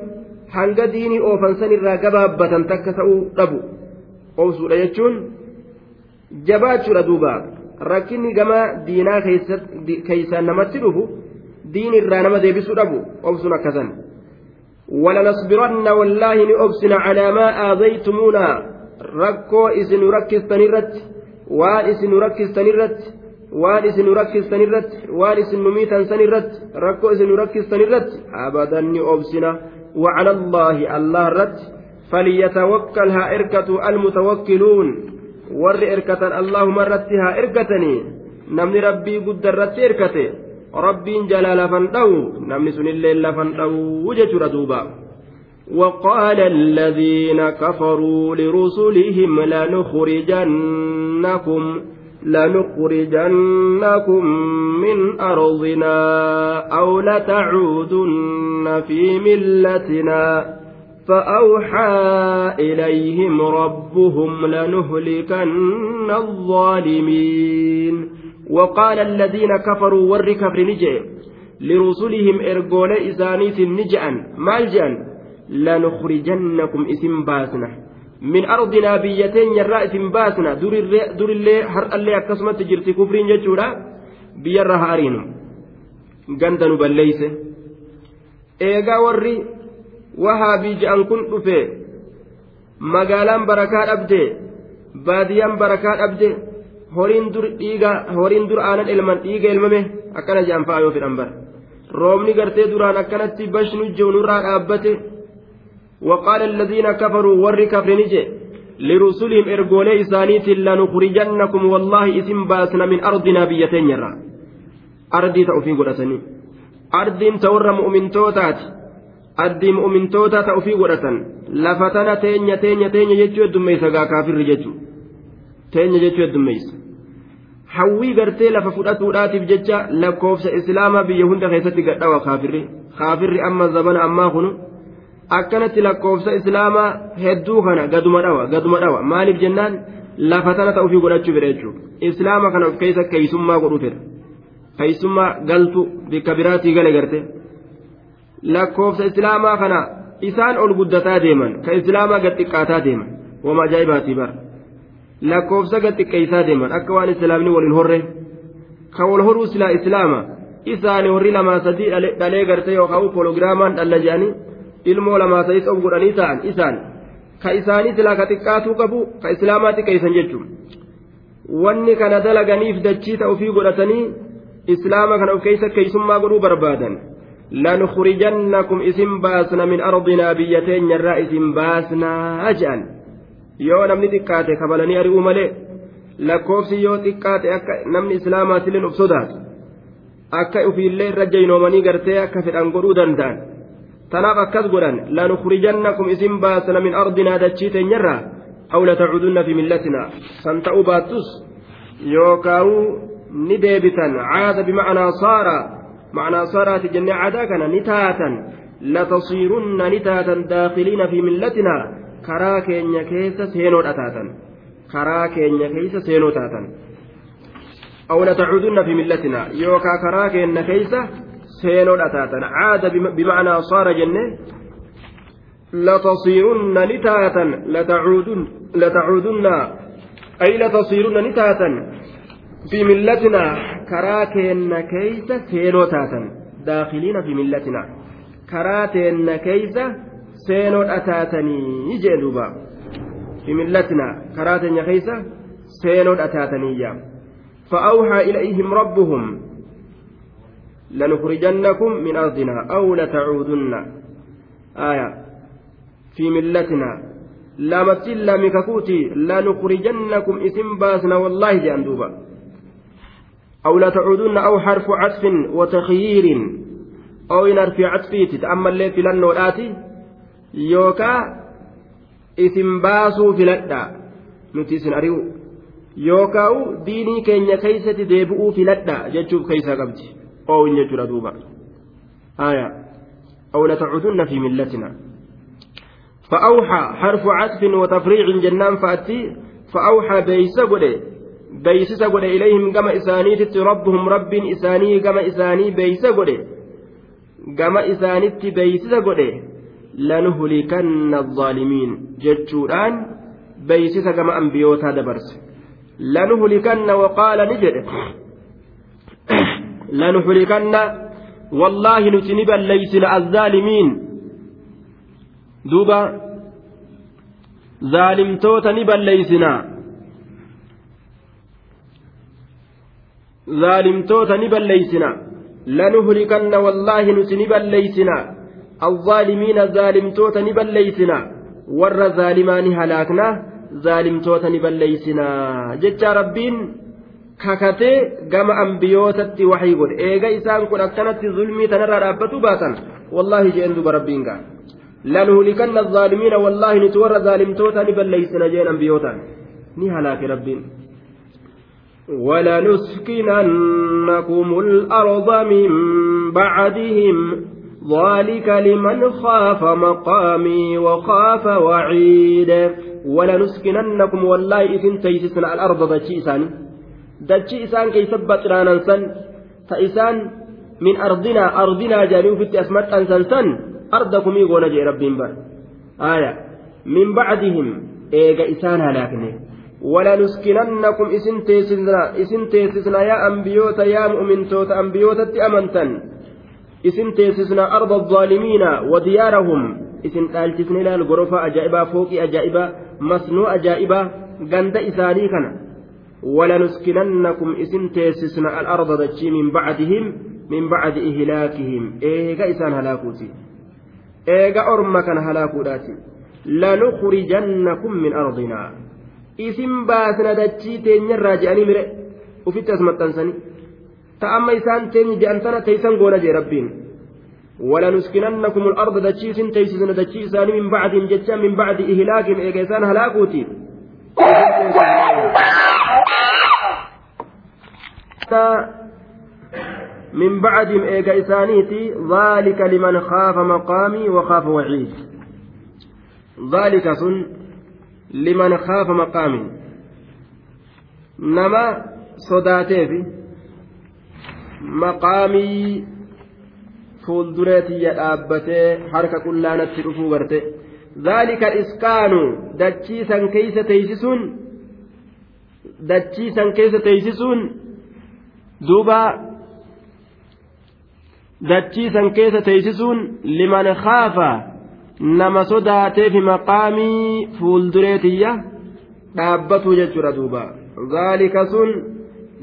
hanga diinii oofan irraa gabaabbatan takka ta'uu dhabu. Obsuudha jechuun jabaachuudha duuba. Rakkinni gama diinaa keeysaan namatti dhufu. Diin irraa nama deebisuu dhabu obsuun akkasan ولنصبرن والله نؤبسن على ما آذيتمونا. ركو إسن ركستن الرت وان إسن ركستن الرت waan isin rakkistan irratti waan isin numiitan san irratti rakkoo isin rakkistan irratti abadan ni obsina وعلى الله الله رد. فليتوكل ها إركة المتوكلون. ور إركة الله مرتها إركتني نمني ربي قد الرت إركته ربي جلال فندو نمني سن الليل فندو وجه ردوبا وقال الذين كفروا لرسلهم لنخرجنكم لنخرجنكم من أرضنا أو لتعودن في ملتنا فأوحى إليهم ربهم لنهلكن الظالمين وقال الذين كفروا ور كفر نجي لرسلهم إرجول إسانيس نجأ مالجأ لنخرجنكم اسم باسنا min ardinaa biyya teenyarraa isin baasna durillee har'allee akkasumatti jirti kufriin jechuudha biyyarra haa ariinu ganda nu balleeyse eegaa warri wahaabii je'an kun dhufe magaalaan barakaa dhabde baadiyyaan barakaa dhabde horiin dur dhiiga horiin dur aanan elman dhiiga elmame akkana je'an fa'a yoo fedhan bara roobni gartee duraan akkanatti bashnu jewnurraa dhaabbate. وقال الذين كفروا ور كفر نجي لرسلهم إرجولي إسانيت لنخرجنكم والله اسم باسنا من أرضنا بيتين يرى أرضي تأفين قرأتني أرضي تور مؤمن توتات أرضي مؤمن توتا تأفين قرأتن لفتنا تينيا تينيا تينيا جتشو الدميسة كافر جتشو تينيا جتشو الدميسة Hawwii gartee lafa fudhatuudhaatiif jecha lakkoofsa islaamaa biyya hunda keessatti gadhawa kaafirri kaafirri amma zabana ammaa kunu akkanatti lakkoofsa islaamaa hedduu kana gaduma dhawa gaduma dhawa maaliif jennaan lafa tana ta'uufii godhachuu fedha jechuudha islaama kana of keessa keeysummaa godhuu fedha keeysummaa galtu bikka biraatii gale garte lakkoofsa islaamaa kana isaan ol guddataa deeman ka islaamaa gad xiqqaataa deeman wama ajaa'ibaatii bara lakkoofsa gad xiqqeeysaa deeman akka waan islaamni waliin horre ka wal horuu silaa islaama isaani warri lamaa sadii dhalee garte yookaan poologiraamaan dhalla jedhanii ilmoo lamaa ta'is of godhanii ta'an isaan ka isaanii silaa ka xiqqaatuu qabu ka islaamaa xiqqeessan jechuun wanni kana dalaganiif dachii ta'ufii godhatanii islaama kana of keessa keeysummaa godhuu barbaadan isin baasna min ardinaa biyya teenyarraa isin baasnaa je'an yoo namni xiqqaate kabalanii ari'uu malee lakkoofsi yoo xiqqaate akka namni islaamaatilleen of sodaatu akka ufiillee irra jaynoomanii gartee akka fedhan godhuu danda'an tanaaf akkas godhan lanukhrijannakum isin baasna min ardinaa dachii teenyarraa aw latacudunna fi millatinaa san ta'uu baattus yookaa'u ni deebitan caada bimacnaa saara macnaa saaraati jennee caadaa kana ni taatan latasiirunna ni taatan daakiliina fi millatinaa karaa keenya keessa seenoodha taatan karaa keenya keessa seenoo taatan aw latacudunna fi millatinaa yookaa karaa keenya keessa seenoodha taatan caada bimacnaa saara jenne لتصيرن نتاتا لتعودن لتعودن أي لتصيرن نتاتا في ملتنا كراتين كيس سينو تاتا داخلين في ملتنا كراتين كيس سينو أتاتني يجلوبا في ملتنا كراتين كيس سينو أتاتني فأوحى إليهم ربهم لنخرجنكم من أرضنا أو لتعودن آية في ملتنا لا متلا مككوتي لنخرجنكم اسم باسنا والله جاندوبا أو لا تعودن أو حرف عطف وتخيير أو في عطفي تتأمل لي في لنولاتي يوكا اسم باسو في لدى نتيسن أريو يوكاو ديني كينيا كيسة ديبؤو في لدى جتشوف كيسة قبتي oowin jechuudha duuba آية أو لتعودن في ملتنا فأوحى حرف عطف وتفريع جنان فأتي فأوحى بيس قد بيسس قد إليهم كما إسانيت ربهم رب إساني كما إساني بيس قد كما إسانيت بيسس قد لنهلكن الظالمين جتشوران بيسس كما أنبيوتا دبرس لنهلكن وقال نجد لنحرقن والله نتنبا ليسن الظالمين duuba zaalimtoota ni balleeysinaa zaalimtoota ni balleeysinaa lanuhlikanna wallaahi nuti ni balleeysinaa الظالمين ظالمتوتا نبليسنا ور ظالمان هلاكنا ظالمتوتا نبليسنا جتشا ربين kakatee gama ambiyootatti waxii godhe eega isaan kun akkanatti zulmii tanarraa dhaabbatu baatan wallaahi jeen duba rabbiin gaa lanuhlikanna الظaalimiina wallaahi nuti warra zaalimtoota ni balleeysina jeen ambiyootaan ni halaake rabbiin ولنسكننكم الأرض من بعدهم ذلك لمن خاف مقامي وخاف وعيد. ولنسكننكم والله إذن تيسسنا الأرض دجي إسان إسان كي سبت راننسا فإسان من أرضنا أرضنا جانيو في أسمت أنسان سن. أرضكم يقول جي ربين بر آية. من بعدهم إيغا إسان هلاكني. ولنسكننكم إسن تيسسنا يا أنبيوتا يا مؤمنتوتا أنبيوتا أمنتن isin teessisna arda الظaalimiina wadiyaarahum isin dhaalchisne ilaal gorofa ajaa'ibaa fooqii ajaa'ibaa masnuu ajaa'ibaa ganda isaanii kana. ولنسكننكم إسن تيسسنا الأرض دجي من بعدهم من بعد إهلاكهم إيغا إسان هلاكوتي إيغا أرما كان هلاكوتي لنخرجنكم من أرضنا إسن باسنا دجي تين راجعني مرئ وفي تسمى تنسني تأما إسان تين جأنتنا تيسان قولا جي ربين. ولنسكننكم الأرض دتشيس تيسسن دتشيسان من بعد جتشا من بعد إهلاكهم إيجاسان هلاكوتي. من بعدهم إيجا إسانيتي ذلك لمن خاف مقامي وخاف وعيد. ذلك سن لمن خاف مقامي. نما صداتي maqaamii fuuldureetiyya dhaabbatee harka qullaanatti dhufuu garte dhaalika iskaanu dachiisan keeysa teeysisuun dachiisan keessa teeysisuun duuba dachiisan keessa teeysisuun liman khaafa nama sodaateefi maqaamii fuuldureetiyya dhaabbatu jechuudha duuba dhaalika sun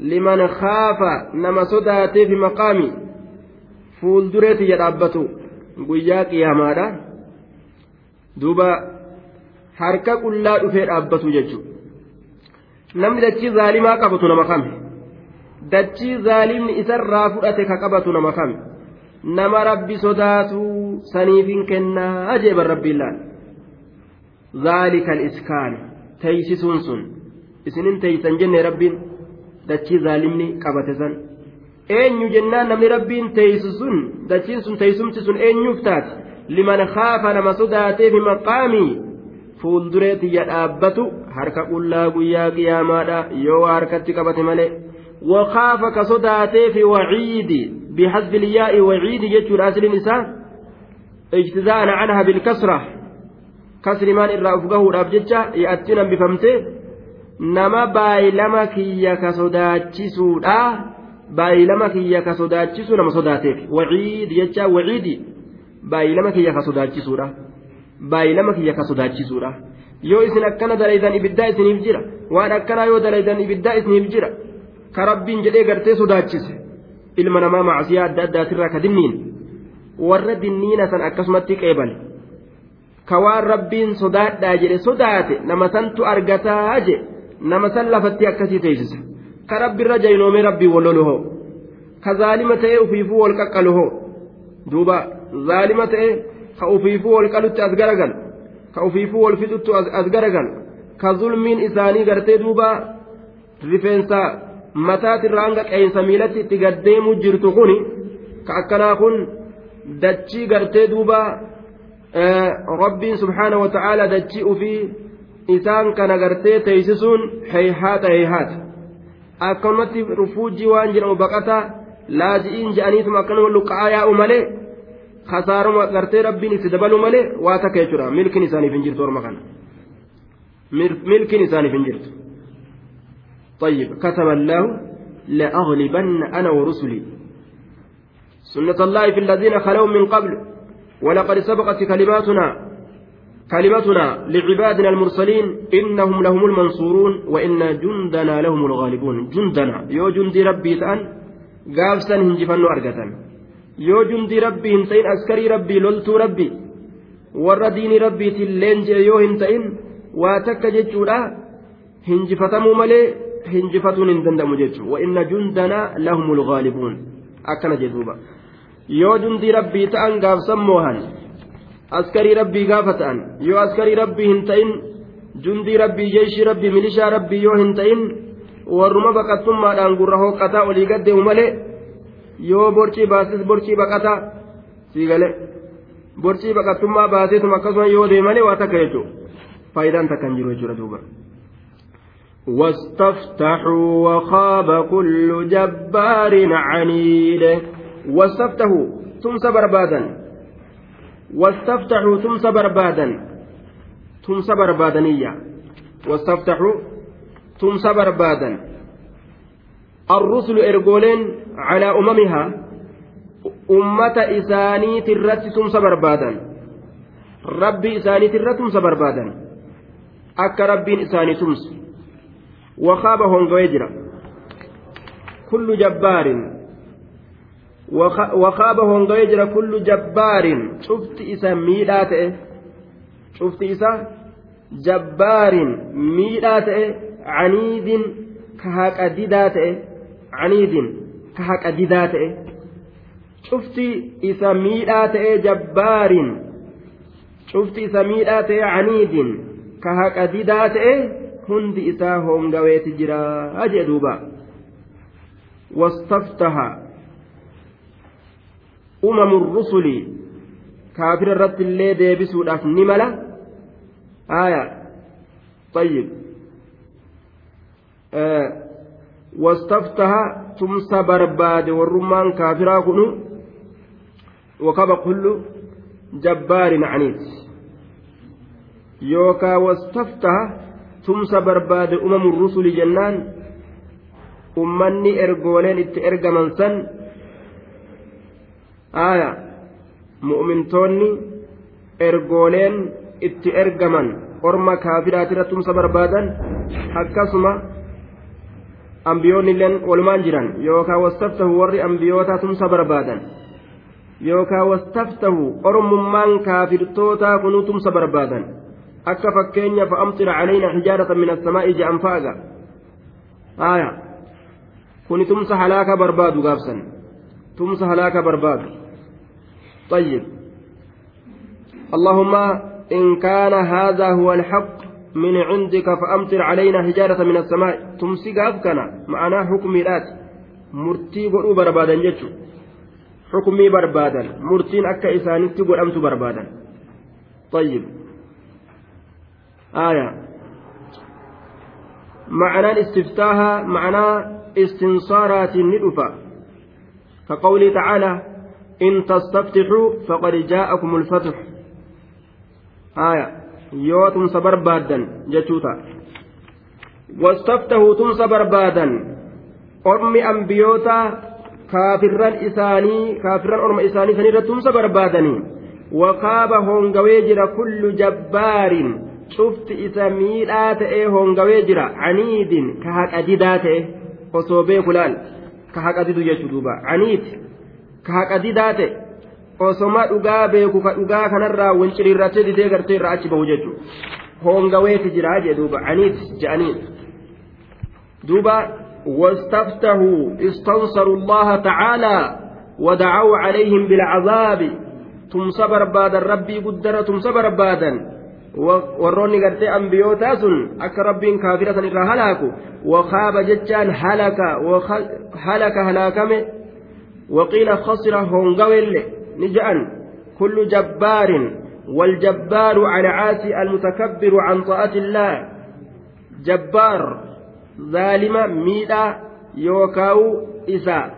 liman khaafa nama sodaatee fi maqaami fuuldureeti ya dhaabbatu guyyaa qiyaamaadha. Duuba harka qullaa dhufee dhaabbatu jechuudha. Namni dachii zaalimaa qabatu nama kame dachii zaalimni isarraa fudhate ka qabatu nama kame nama rabbi sodaatu saniifin kennaa jeeban rabbiin laal. Zaalika iskaan teeysisuun sun. Isinin teeysan jenne rabbiin dachii zaalimni qabate san eenyu jennaan namni rabbiin teeysu sun dachiin sun teeysumti sun eenyuuf taate liman khaafa nama sodaateef maqaamii fuuldureetiyya dhaabbatu harka qullaa guyyaa qiyaamaadha yoo harkatti qabate malee وخاف كصداته في وعيد بحذف الياء وعيد يجور أصل النساء اجتزاء عنها بالكسرة كسر مان إرى أفقه رابجتشا يأتينا بفمته nama baay'ilama kiyya ka sodaachisuudha baay'ilama kiyya ka sodaachisu nama sodaateef waciidi jecha waciidi baay'ilama kiyya ka sodaachisuudha baay'ilama kiyya ka sodaachisuudha yoo isin akkana dalaydan ibiddaa isiniif jira waan akkanaa yoo dalaydan ibiddaa isiniif jira ka rabbiin jedhee gartee sodaachise ilma namaa macsiyaa adda addaatirraa ka dinniin warra dinniina san akkasumatti qeebale ka waan rabbiin sodaadhaa jedhe sodaate nama santu argataa jedhe nama san lafatti akkasii teessisa. Ka rabbirra jaynoomee rabbii walloluhoo ka zaalima ta'ee ufiifuu wal qaqqaluhoo duuba zaalima ta'ee ka ufiifuu wal qalutti as garagal. Ka ufiifuu wal fixuttu as garagal. Ka zulmiin isaanii gartee duuba rifeensa mataatirraa hanga qeensa miilatti itti gaddeemuu jirtu kuni ka akkanaa kun dachii gartee duuba rabbiin subhaana wa ta'aala dachii ufii isaan kana gartee teeysisuun heeyhaata heeyhaata akkanumatti rufuujii waan jedhamu baqataa laaji'iin je'aniituma akkanuma luqqa'aa yaa'u malee kasaaruma gartee rabbiin itti dabalu malee waa takka jechuudha milkiin isaaniif hin jirtu orma kana milkiin isaaniif hin jirtu طيب كتب الله لأغلبن أنا ورسلي سنة الله في الذين خلوا من قبل ولقد سبقت كلماتنا كلمتنا لعبادنا المرسلين إنهم لهم المنصورون وإن جندنا لهم الغالبون جندنا يو جندي ربي تأن قابسا هنجفن أرقة يو جندي ربي هنتين أسكري ربي لولتو ربي yoo hin ta'in waa takka jechuudha hinjifatamuu malee hinjifatuun hin danda'amu jechuudha wa'inna jundanaa lahumul ghaalibuun akkana jedhuuba yoo jundii rabbii ta'an gaafsan moohan askarii rabbii gaafa ta'an yoo askarii rabbii hin ta'in jundii rabbii jeeshii rabbii milishaa rabbii yoo hin ta'in warruma baqattummaadhaan gurra hooqqataa olii gaddeemu malee yoo borcii baasis borcii baqataa siigalee borcii baqattummaa baaseetuma akkasuma yoo deemanii waa takka jechuudha faayidaan takka hin jiru jechuudha duuba. واستفتحوا وخاب كل جبار عنيد واستفتحوا تمس بربادا واستفتحوا تمس بربادا تمس بربادنية واستفتحوا تمس بربادا الرسل إرجولين على أممها. أمة إساني ترت تمس بربادا ربي إساني ترت تمس بربادا أك ربي إساني تمس وخاب هونغوي جرا كل جبار. وخاب هونغوي جرا كل جبار. شفت إسا ميلات شفت إسا جبار. ميلات عنيد كهاك أديدات عنيد كهاك أديدات شفت إسا ميلات جبار. شفت إسا ميلات عنيد كهاك أديدات isaa hoongaweeti jira jee duuba wastaftaha umamu rusuli kaafira irratti illee deebisuudhaaf ni mala aya طيب آه واستفتح تمسى برباد والرمان كافرا كنو وكب كل جبار عنيد يوكا واستفتح tumsa barbaade umamu rusuli jennaan ummanni ergooleen itti ergaman san aya mu'mintoonni ergooleen itti ergaman orma kaafiraatira tumsa barbaadan akkasuma ambiyoonnilleen walumaan jiran yookaan wastaftahu warri ambiyootaa tumsa barbaadan yookaan wastaftahu ormummaan kaafirtootaa kunuu tumsa barbaadan akka fakkeenya fa'amtira caleena hijaarata min assamaa'i je'an fa'aga aya kuni tumsa halaaka barbaadu gaabsan tumsa halaaka barbaadu طيب. اللهم إن كان هذا هو الحق من عندك فأمطر علينا حجارة من السماء. تمسك أفكنا معنا حكمي لات مرتي قلوا بربادا جتشو. حكمي بربادا. مرتين أكا إسانتي قل أمت بربادا. طيب. آية. معنى استفتاها معنى استنصارات ندفة كقوله تعالى إن تستفتحوا فقد جاءكم الفتح آية يوتم صبر بادا جتوتا واستفتحوا تم صبر بادا أرمي أنبيوتا كافرا إساني كافرا أرمي إساني سنيرة تم صبر بادني وخاب هونغويجر كل جبار cufti isa miidhaa ta'ee hongawee jira caniidin ka haqa didaa ta'e osoo beeku laal ka haqa didu jechuu duuba caniid ka haqa didaa ta'e osoma dhugaa beeku ka dhugaa kanarraa wanciriirratee didee gartee irraa achi bahu jechuu hongaweeti jira jee duuba caniid je'aniin duuba واستفتحوا استنصروا الله تعالى ودعوا عليهم بالعذاب تمس بربادا ربي قدر تمس بربادا warroonni gartee ambiyootaa sun akka rabbiin kaafira san irraa halaaku wakaaba jechaan halaka halaka halaakame waqiila khasira hongawelle ni ja'an kullu jabbaarin والجبار على عاصي المتكبر عن طاعة الله جبار ظالم ميدا يوكاو إسا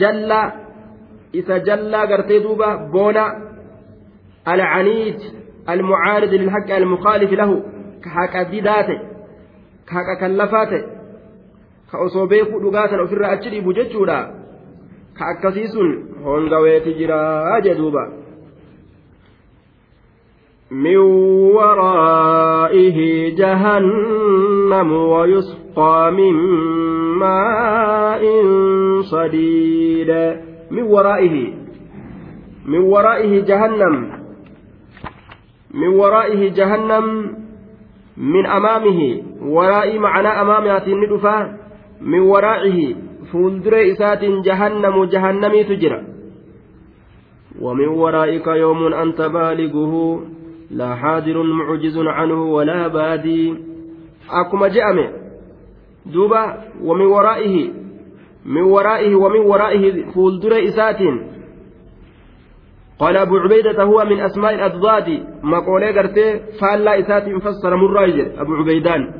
جلا إسا جلا قرتي دوبا بونا العنيد المعارض للحق المخالف له كحق ديداته كحق كلفاته كأصو بيكو دغاتا أفر أجري بججودا كأكسيس هونغويت جرا جدوبا. من ورائه جهنم ويسقى من ماء صديد. من ورائه من ورائه جهنم. من ورائه جهنم من أمامه ورائي معنى أمامه ندفا من ورائه فولدر إسات جهنم جهنمي تجرى. ومن ورائك يوم أنت بالغه لا حاضر معجز عنه ولا بادي. أكما جأمه دوبا ومن ورائه من ورائه ومن ورائه فولدر إسات قال أبو عبيدة هو من أسماء الأضداد ما قولي قرتي فالا إسات فسر مراجع أبو عبيدان.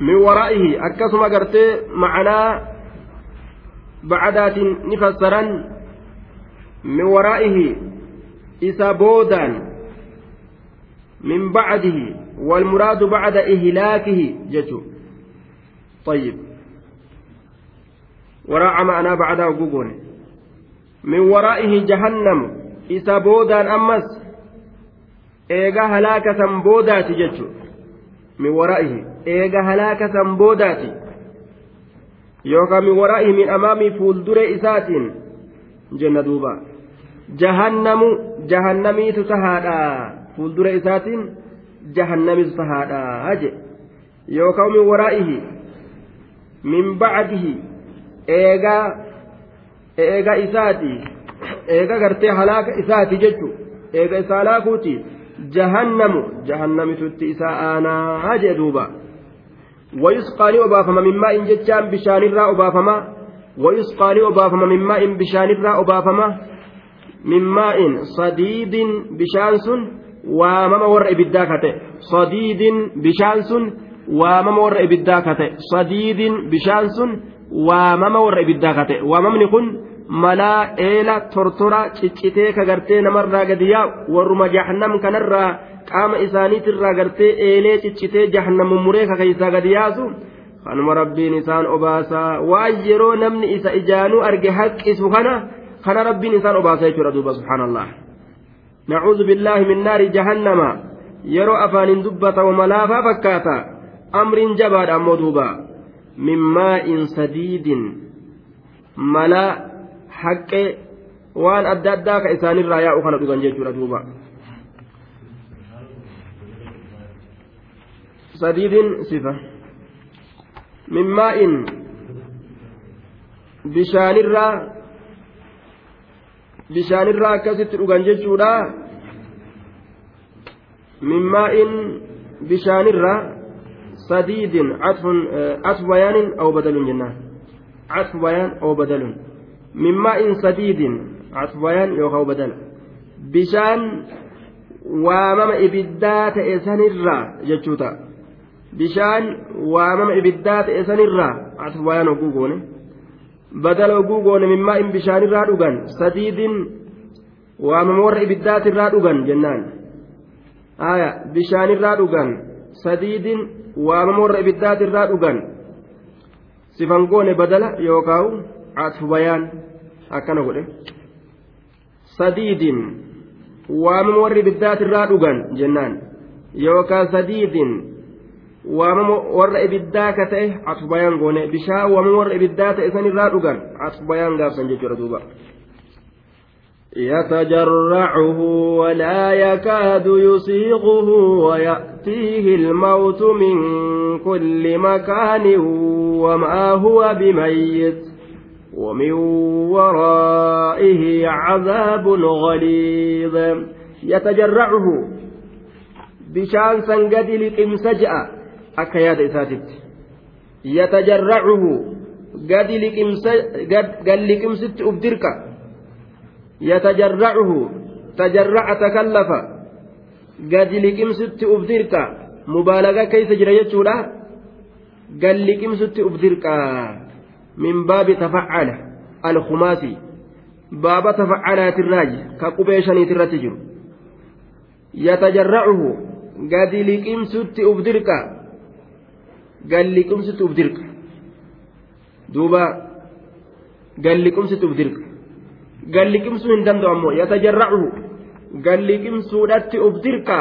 من ورائه أكسم قرتي معنا بعدات نفسرا من ورائه إسا بودان. من بعده والمراد بعد إهلاكه جتو. طيب. وراء معنا بعده وقوقونه min waraa'ihi jahannam isa boodaan ammas eega halaaka san boodaati jechuudha. Min waraa'ihi eega halaaka san boodaati. Yookaan min waraa'ihi min amaamii fuuldure isaatiin jenna duuba. Jahannamu jahannamiitu tahaadha fuuldure isaatiin jahannamiitu tahaadha je. Yookaan min waraa'ihi min bacdihi eegaa eega isaati eega gartee halaaka isaati jechu eega isa halaakuuti jahannamu jahannamitutti isa aanaa jee duuba. Wayusqaanii obaafama mimmaa'in jechaan bishaanirraa obaafama? Wayusqaanii obaafama mimmaa'in bishaanirraa obaafama? Mimmaa'in sadiidin bishaan sun waamama warra ibiddaa kate. Sadiidin bishaan sun waamama warra ibiddaa kate. Sadiidin bishaan sun waamama warra ibiddaa kate. Waamamni kun malaa eela tortora ciccitee ka gartee namarraa gadi yaa'u warruma jahannam kanarraa qaama isaaniitirraa gartee eelee ciccitee jahannamu muree ka keeysaa gadi yaasu. Kanuma rabbiin isaan obaasaa waan yeroo namni isa ijaanuu arge haqqisu kana kana rabbiin isaan obaasa jechuudha duuba subhaanallah. Nacuudhu billaahi min naari jahannama. Yeroo afaanin dubbatamu malaafaa fakkaata. Amriin jabaadha ammoo duuba min maa'in sadiidin mala haqqee waan adda addaa ka isaanirraa yaa'u kana dhugan jechuudha duuba sadiidin sifa min maa'in bishaanirraa bishaanirraa akkasitti dhugan jechuudha min maa'in bishaanirraa sadiidin atfu bayaanin aw badalun jennaan atfu bayaan aw badalun min maa'in sadiidin asbayaan yookaan badala bishaan waamama ibiddaa ta'e sanirraa jechuuta bishaan waamama ibiddaa ta'e sanirraa asbayaan oguu goone badala oguu goone min maa'in bishaanirraa dhugan sadiidin waamama warra ibiddaatirraa dhugan jennaan aya bishaanirraa dhugan sadiidin waamama warra ibiddaatirraa dhugan sifan goone badala yookaan atfu bayaan akkana godhe sadiidin waamama warri ibiddaatirraa dhugan jennaan yookaan sadiidin waamama warra ibiddaa ka ta'e atfu bayaan goone bishaan waamama warra ibiddaa ta'e sanirraa dhugan atfu bayaan gaafsan jechuudha duuba. يتجرعه ولا يكاد يسيغه ويأتيه الموت من كل مكان وما هو بميت ومن ورائه عذاب غليظ. يتجرعه بشان سنقد لقمس جاء أكياد إساتت يتجرعه قد قال لقمس أبدرك. يتجرعه. تجرع تكلف. gadi liqimsutti uf dirqa mubaalagaa keessa jira jechuudha. Gad liqimsutti uf dirqa min baabi tafacala alkumaasi baaba tafacalaatirraaji ka qubee shaniitirratti jiru. Yatajarracuhu. Gadi liqimsutti uf dirqa gadi liqimsutti uf dirqa duuba. Gadi liqimsutti uf dirqa gadi liqimsu hin danda'u ammoo yatajarracuhu. galli qimsuudhatti uf dirqa.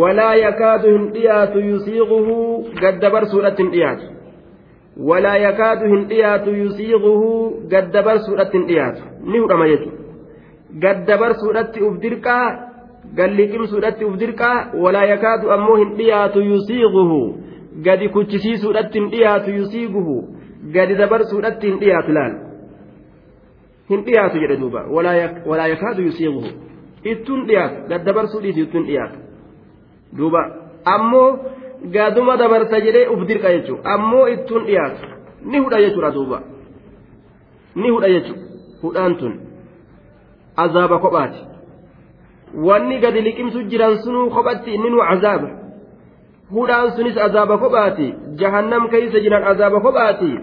Walaa yakaadu hin dhiyaatu yusiiquhu gaddabarsuudhatti hin dhiyaatu. Walaa yakaadu hin dhiyaatu yusiiquhu gaddabarsuudhatti hin dhiyaatu. Ni hudhama jechuudha gaddabarsuudhatti uf dirqaa galli qimsuudhatti uf dirqaa walaa yakaadu ammoo hin dhiyaatu yusiiquhu gadi kuchisiisuudhatti hin dhiyaatu yusiiquhu gadi dabarsuudhatti hin dhiyaatu laal. Hin dhiyaatu jedhe duuba. Walaa yakaadu yusiiquhu ittuun dhiyaatu gad dabarsuu dhiisi ittuun dhiyaatu duuba. Ammoo gaduma dabarsa jedhee uf dirqa jechuudha. Ammoo ittuun dhiyaatu ni hudha jechuudha duuba. Ni hudha jechuudha. Hudhaan tun. Azaaba kophaati. Wanni gadi liqimsu jiran sunuu kophatti inni nu azaaba. Hudhaan sunis azaaba kophaati. Jahannam keeysa jiran azaaba kophaati.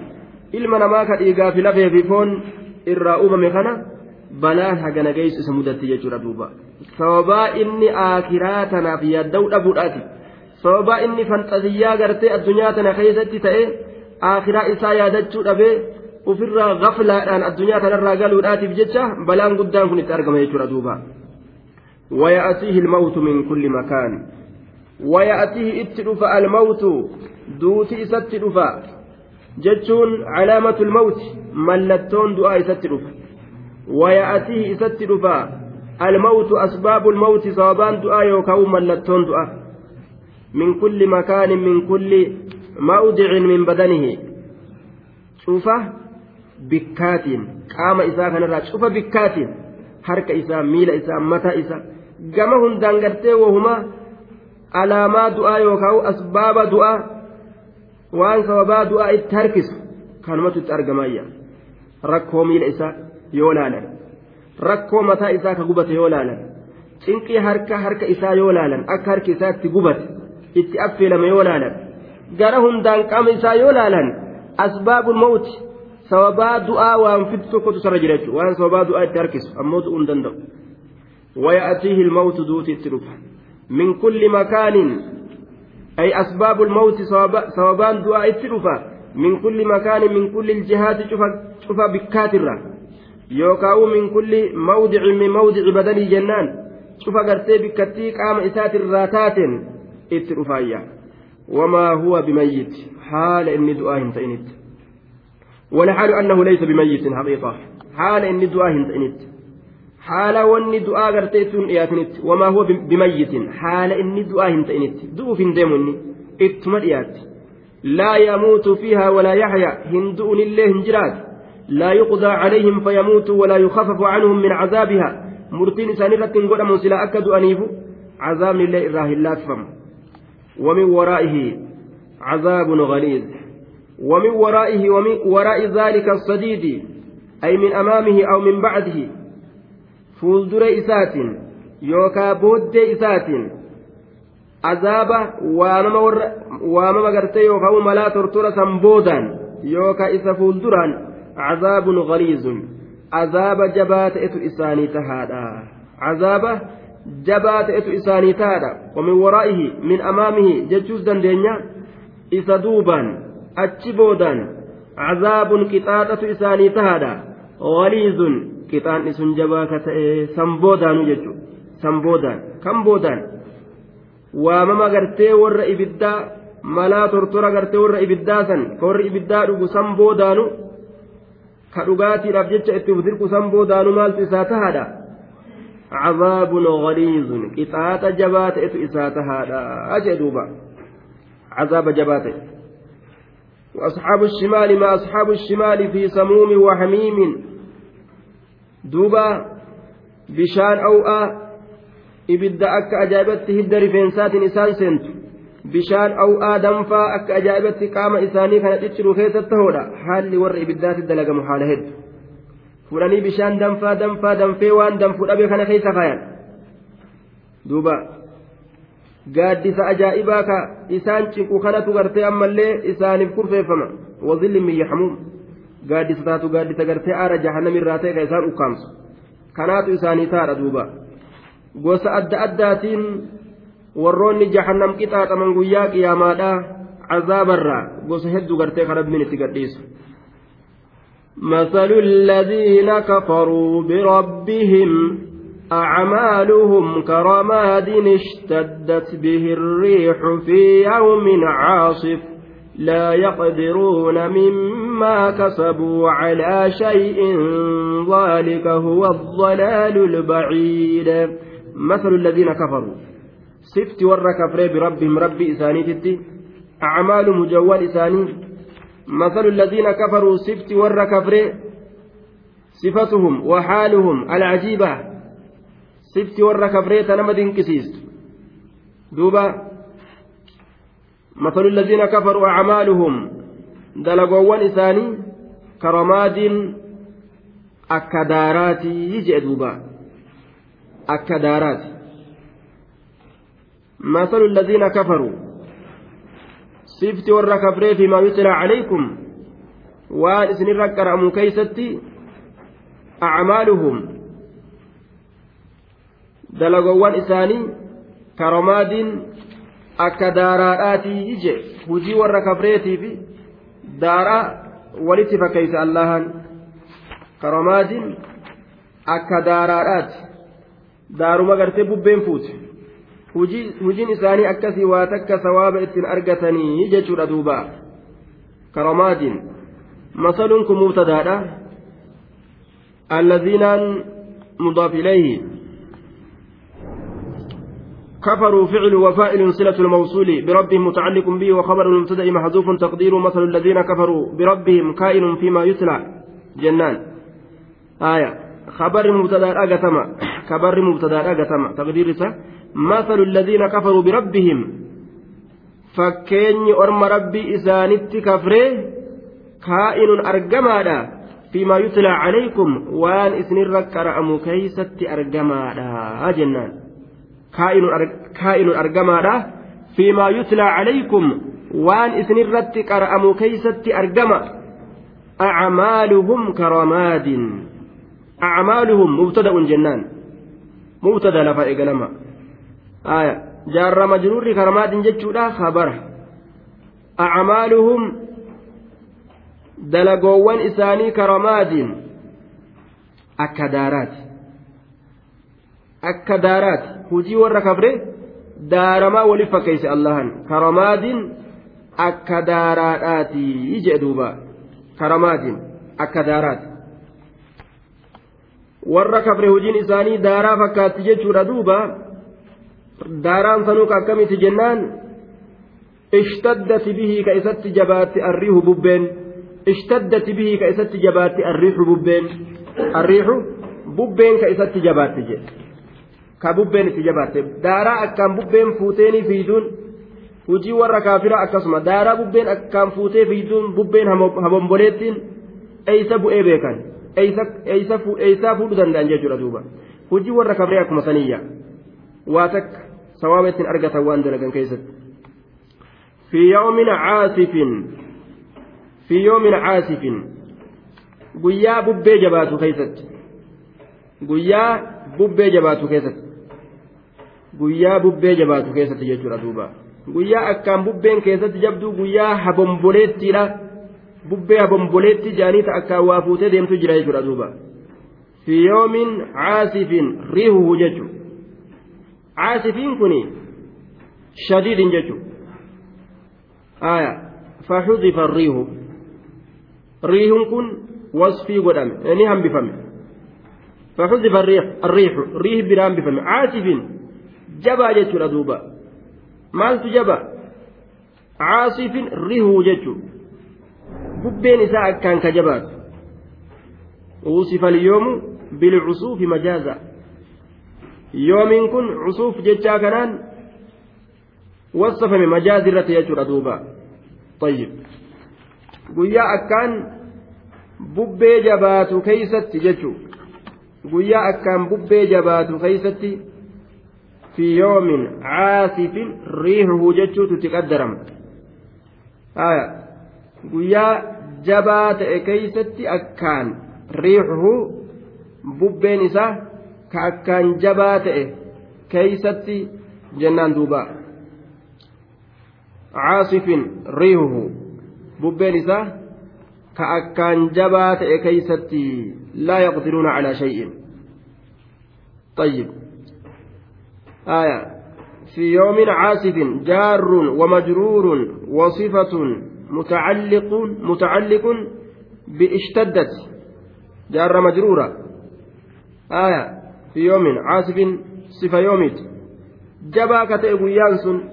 Ilma namaa ka dhiigaa fi fi foon irraa uumame kana balaan hagana geessu isa mudatti jechuudha duuba sababaa inni aakiraa tanaaf yaadda'u dhabuudhaati sababaa inni fanxasiyyaa gartee addunyaa tana keessatti ta'e aakiraa isaa yaadachuu dhabee ofirraa gaflaadhaan addunyaa tanarraa galuudhaatiif jecha balaan guddaan kun itti argama jechuudha duuba ويأتيه الموت من كل مكان ويأتيه اتلف الموت دوتي ستلف jechuun calaamatul mawti mallattoon du'aa isatti dhufa almawtu asbaabu lmawti sababaan du'aa yookaan mallattoon du'a min kulli makaanin min kulli mawdicin min badanihi cufa bikkaatiin qaama isaa kanarraa cufa bikkaatiin harka isaa miila isaa mataa isaa gama hundaan gartee wahuma alaamaa du'aa yookaan asbaaba du'aa waan sababaa du'aa itti harkisu kanumatu itti argamayya rakkoo miila isaa yoo laalan rakkoo mataa isaa ka gubate yoo laalan cinqii harka harka isaa yoo laalan akka harki isaa itti gubate itti affeelame yoo laalan gara hundaan qaama isaa yoo laalan asbaabul mawti sababaa du'aa waan fiddu tokkotu sarra jira jechuudha waan sababaa du'aa itti harkisu ammoo du'uu hin danda'u ويأتيه الموت دوتي التلفة من كل مكان أي أسباب الموت سببان دعاء التلفة من كل مكان من كل الجهات شوف بكاترة يوكاو من كل موضع من موضع بدني جنان شوف قرتي بكتي قام إسات الراتات التلفايا وما هو بميت حال إني دعاء انتئنت ولحال أنه ليس بميت حقيقة حال إني دعاء انتئنت haala wanni du'aa gartee sun dhiyaatinitti wamaa huwa bimayyitin haala inni du'aa hin ta'initti du'uuf hin deemu inni ittuma dhiyaatti laa yamuutu fiihaa walaa calayhim fayamuutu walaa yukhafafu canhum min cazaabiha murtiin isaan irratti hin godhamu silaa akka du'aniifu cazaabni illee irraa hin laaffamu ومن ورائه عذاب غليظ ومن ورائه ومن وراء ذلك الصديد أي من أمامه أو من بعده fuuldura isaatiin yookaan booddee isaatiin azaaba waamama gartee yookaan malaa tortora san boodaan yookaan isa fuulduraan azaabun galiizun azaaba jabaa ta'etu isaanii tahaadha azaaba jabaa ta'etu isaanii tahaadha wamin waraa'ihi min amaamihi jechuus dandeenya isa duubaan achi boodaan azaabun qixaaxatu isaanii tahaadha galiizun qixaanni sun jabaa ka ta'e samboodaanu jechuudha samboodaan kan boodaan waamama gartee warra ibiddaa malaa tortora gartee warra ibiddaa san ka ibiddaa dhugu samboodaanu ka dhugaatiidhaaf jecha itti dirqu samboodaanu maaltu isaa tahaadha عذاب غليظ قطعة جبات إسات هذا أجدوبا عذاب جبات وأصحاب الشمال ما أصحاب الشمال في سموم وحميم duuba bishaan aw'aa ibidda akka ajaa'ibatti hidda rifeensaatiin isaan seentu bishaan aw'aa danfaa akka ajaa'ibatti qaama isaanii kana cicciru keessatti tahoodha haalli warra ibiddaatti dalagamu haala hedduu fudhanii bishaan danfaa danfaa danfee waan danfuu dhabe kana keessa kaayan duuba gaaddisa ajaa'ibaa ka isaan cinqu kanatu gartee ammallee isaaniif kurfeeffama wazilli miyyahamuun gaaddisa taatu gaaddisa gartee aara jahannamirraa ta'e ka isaan ukkaamsu kanaatu isaanii taadha duuba gosa adda addaatiin warroonni jahannam qixaaxaman guyyaa qiyaamaadhaa cazaabarraa gosa hedduu gartee ka rabbiin itti gadhiisu مثل الذين كفروا بربهم أعمالهم كرماد اشتدت به الريح في يوم عاصف لا يقدرون مما كسبوا على شيء ذلك هو الضلال البعيد مثل الذين كفروا سفت ور كفري بربهم ربي إسانيتي أعمال مجول إساني مثل الذين كفروا سفت ور كفري صفتهم وحالهم العجيبة سفت ور كفري تنمى دينكسيست دوبا مثل الذين كفروا أعمالهم دلقوان إساني كرماد أكدارات يجئ دوبا أكدارات مثل الذين كفروا سفت ور كفري فيما يتلى عليكم waan isinirra qara'amu keeysatti acmaaluhum dalagowwan isaanii karomaadiin akka daaraadhaatii ije hujii warra kafreetii fi daaraa walitti fakkeeysa allahan karomaadiin akka daaraadhaati daaruma gartee bubbeen fuute hujiin isaanii akkasii waa takka sawaaba ittiin argatanii jechuudha duuba. Karomaadiin masaluun kun mubtadaadha. Allaziinaan mudaaf كفروا فعل وفاعل صلة الموصول بربهم متعلق به وخبر المبتدأ محذوف تقدير مثل الذين كفروا بربهم كائن فيما يتلى جنان آية خبر مبتدأ أجتمع خبر مبتدأ أجتمع تقدير مثل الذين كفروا بربهم فكين أرم ربي إسانت كفره كائن أرجمادا فيما يتلى عليكم وان إسن الركر أمو كيست أرجمادا جنان kaa'inun argamaadha fiimaa yutlaa calaykum waan isinirratti qara'amu keeysatti argama acmaaluhum karamaadin acmaaluhum mubtada'un jennaan mubtada lafa eegalama aya jaarra majruurri karamaadin jechuudha habara. Acmaaluhum dalagoowwan isaanii karamaadin akka daaraati. Akka daaraati. Hujii warra kabre daaramaa waliif fakkeeyse allahan. Karamaadiin akka daaraadhaati jee duuba. Karamaadiin akka daaraati. Warra kabre hujiin isaanii daaraa fakkaatti jechuudha duuba daaraan fanuu ka akkamiti jennaan? Ishtaddati bihii ka isatti jabaatti arriihu bubbeen. Ishtaddati bihii ka isatti jabaatti arriihu bubbeen. Arriihu bubbeen ka isatti jabaatti jedhe ka bubbeen itti jabaatte. Daaraa akkaan bubbeen fuuteenii fiiduun hujii warra kaafiraa akkasuma. Daaraa bubbeen akkaan fuutee fiiduun bubbeen habomboleettiin eeysa bu'ee beekan? Eeysaa fuudhu danda'an jechuudha duuba. Hujii warra kaafiraa akkuma saniyya waa takka. Sawaaba ittiin argatan waan dalagan keessatti fi yoomin caasifin fi yoomin caasifin guyyaa bubbee jabaatu keessatti guyyaa bubbee jabaatu keessatti guyyaa bubbee jabaatu keessatti jechuudha duuba guyyaa akkaan bubbeen keessatti jabduu guyyaa habomboleettiidha bubbee habomboleetti jaaniita akkaan waa fuutee deemtu jira jechuudha duuba fi caasifin riihuhu jechu caasifiin kun shadiidin jechu aya faxudifa riihu riihun kun wasfii godhame ni hambifame faxudifa arriixu riih bira hambifame caasifin jabaa jechuudha duuba maaltu jaba caasifin rihuu jechuu bubbeen isaa akkaan ka jabaatu wusifa alyoomu bilcusuufi majaaza yoomiin kun cusuuf jechaa kanaan wasafame majaazi irratti jechuudha duuba. Tayyib. Guyyaa akkaan bubbee jabaatu keeysatti jechuu. Guyyaa akkaan bubbee jabaatu keeysatti fi yoomin caasifin riihuhu jechuutu itti qaddarama. Haya guyyaa jabaa ta'e keeysatti akkaan riihuhu bubbeen isaa ka akkaan jabaa ta'e keeysatti jennaan duuba caasifin riixuhu bubbeen isaa ka akkaan jabaa ta'e keeysatti laa yaqdiruuna calaa shay'in طيب آية في يوم عاصف جار ومجرور وصفة متعلق متعلق باشتدت جار مجرورة آية في يوم عاصف صفة يوميت. جبا كتئ قيان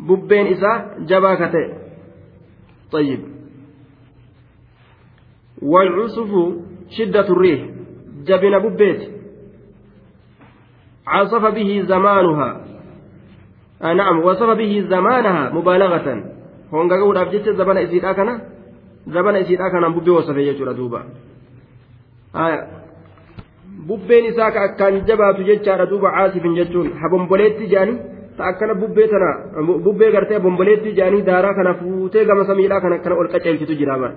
ببين إساء جبا كتئ. طيب. والعصف شدة الريح. جبن ببيت. عصف به زمانها. آه نعم وصف به زمانها مبالغة. honga ga'uudhaaf jecha zabana isiidhaa kana zabana isiidhaa kanaan bubbee wasafe jechuudha duuba bubbeen isaa ka akkaan jabaatu jechaadha duuba caasifin jechuun habomboleetti jaanii ta akkana bubbee tana bubbee gartee habomboleetti jaanii daaraa kana fuutee gama samiidhaa kana akkana ol qaceelchitu jira bara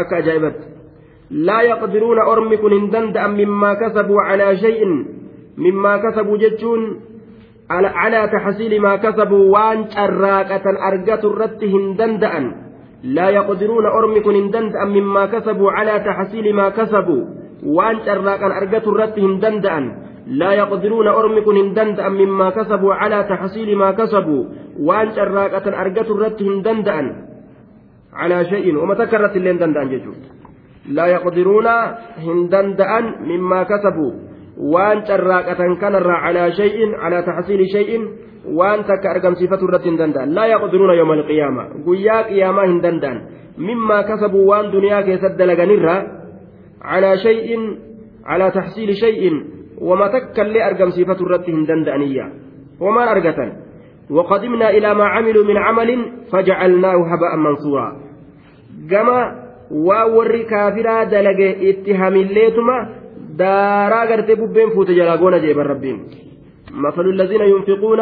akka ajaa'ibatti laa yaqdiruuna ormi kun hin danda'an mimmaa kasabuu calaa shay'in mimmaa kasabuu jechuun calaa taxsiili maa kasabuu waan carraaqatan argatu irratti hin danda'an laa yaqdiruuna ormi kun hin danda'an mimmaa kasabuu calaa taxsiili maa kasabuu waan carraaqan argatu irratti hin danda'an لا يقدرون أرمكن هندند مما كسبوا على تحصيل ما كسبوا وأن شراكة أرجت الرت هندند على شيء وما تكرت اللي هندند جيجو لا يقدرون هندند مما كسبوا waan carraaqatan kanarraa calaa shay'in calaa taxsiili shay'in waan takka argamsiifatu irratti hin danda'an laa yaqdiruuna yooma alqiyaama guyyaa qiyaamaa hin danda'an mimmaa kasabuu waan duniyaa keessatti shay'in calaa taxsiili shay'in wama takka illee argamsiifatu irratti hin danda'aniyya homaan argatan وقدمنا إلى ما عملوا من عمل فجعلناه هباء منصورا كما واور كافرا دلق اتهام الليتما gartee bubbeen fuute jalaa goona jeeban rabbiin مثل الذين ينفقون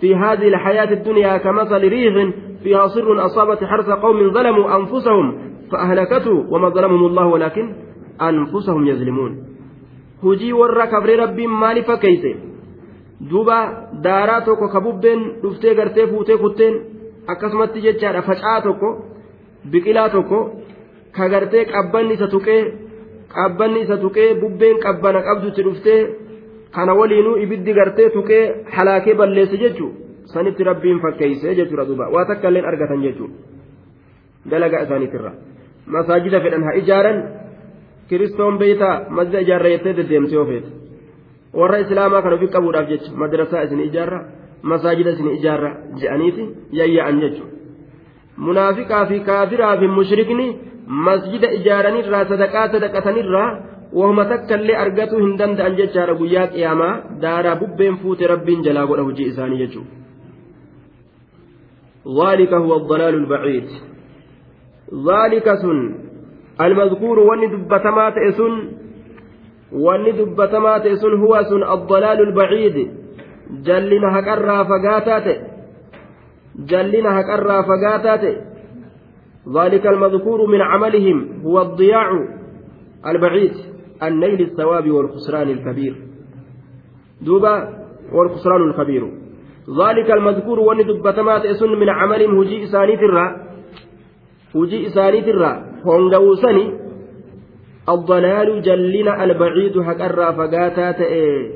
في هذه الحياة الدنيا كمثل ريح فيها صر أصابت حرث قوم ظلموا أنفسهم فأهلكته وما ظلمهم الله ولكن anfusahum yazlimuun hujii warra kabree rabbiin maali fakkeeyse duuba daaraa tokko kabubbeen dhuftee gartee fuutee kutteen akkasumatti jechaadha faca'aa tokko biqilaa tokko kagartee qabbanni isa tuqee qabbanni isa tuqee bubbeen qabbana qabdutti dhuftee kana waliinuu ibiddi gartee tuqee halaakee balleesse jechuu sanitti rabbiin fakkeeyse jechuudha duuba waa takka illeen argatan jechuudha dalagaa isaaniitirra masaajida fedhan haa ijaaran. kiristoon beeytaa masjida ijaarra jettee deddeemtee ofeete warra islaamaa kan ofii qabuudhaaf jecha madrasaa isin ijaarra masaajida isin ijaarra je'aniiti yayya'an jechuudha munaafiqaa fi kaafiraa fi mushrikni. masjida ijaaranirraa sadaqaa sadaqatanirraa wahuma takka illee argatuu hin danda'an jechaadha guyyaa qiyaamaa daaraa bubbeen fuute rabbiin jalaa godha hojii isaanii jechuudha. ذلك هو الضلال البعيد ذلك سن المذكور وان دبتما تئسن وان دبتما تئسن هو سن الضلال البعيد. جلنا هكرا فقاتات جلنا هكرا فقاتات. ذلك المذكور من عملهم هو الضياع البعيد النيل الثواب والخسران الكبير. دوبا والخسران الكبير ذلك المذكور وندبتمات اسن من عملهم هجي إساني ترى هجي إساني ترى هونغوسني الضلال جلنا البعيد حقرا فقاتا تئي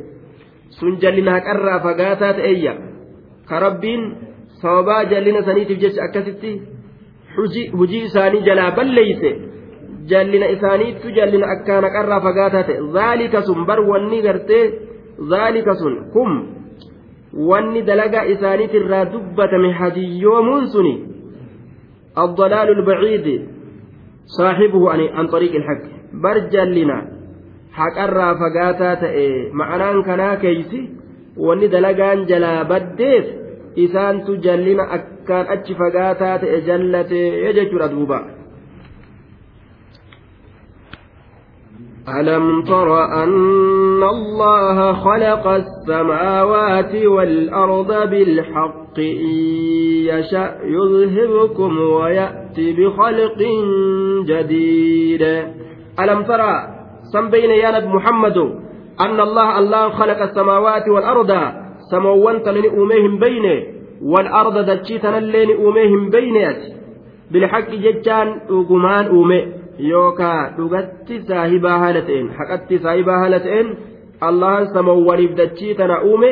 سن جلنا حقرا فقاتا تئي كربين صوبا جلنا سنيتف جيش أكستي hujii isaanii jalaa balleeyse jallina isaaniittu jallina akkaan haqarraa fagaataa ta'e zaalika sun bar wanni gartee zaalika sun kum wanni dalagaa isaaniitirraa dubbatame hadiyyoomuun suni الضلال البعيد صاحبه عن طريق الحق برجلنا حق الرا فقاتا معنى كنا كيسي واني دلقان جلا بديت إسان تجلنا akkaan achi fagaataa ta'e jallatee jechuudha duuba. ألم تر أن الله خلق السماوات والأرض بالحق يشأ يذهبكم ويأتي بخلق جديد. ألم ترى سم بين يا نبي محمد أن الله الله خلق السماوات والأرض؟ سموان تلني أميهم بينه والأرض دتشيتنا اللين أوميهم بينات بالحق ججان أوغمان أومي يوكا dhugaatti saahibaa haala ta'een haqatti saahibaa haala ta'een allahan samawwaniif dachii tana uume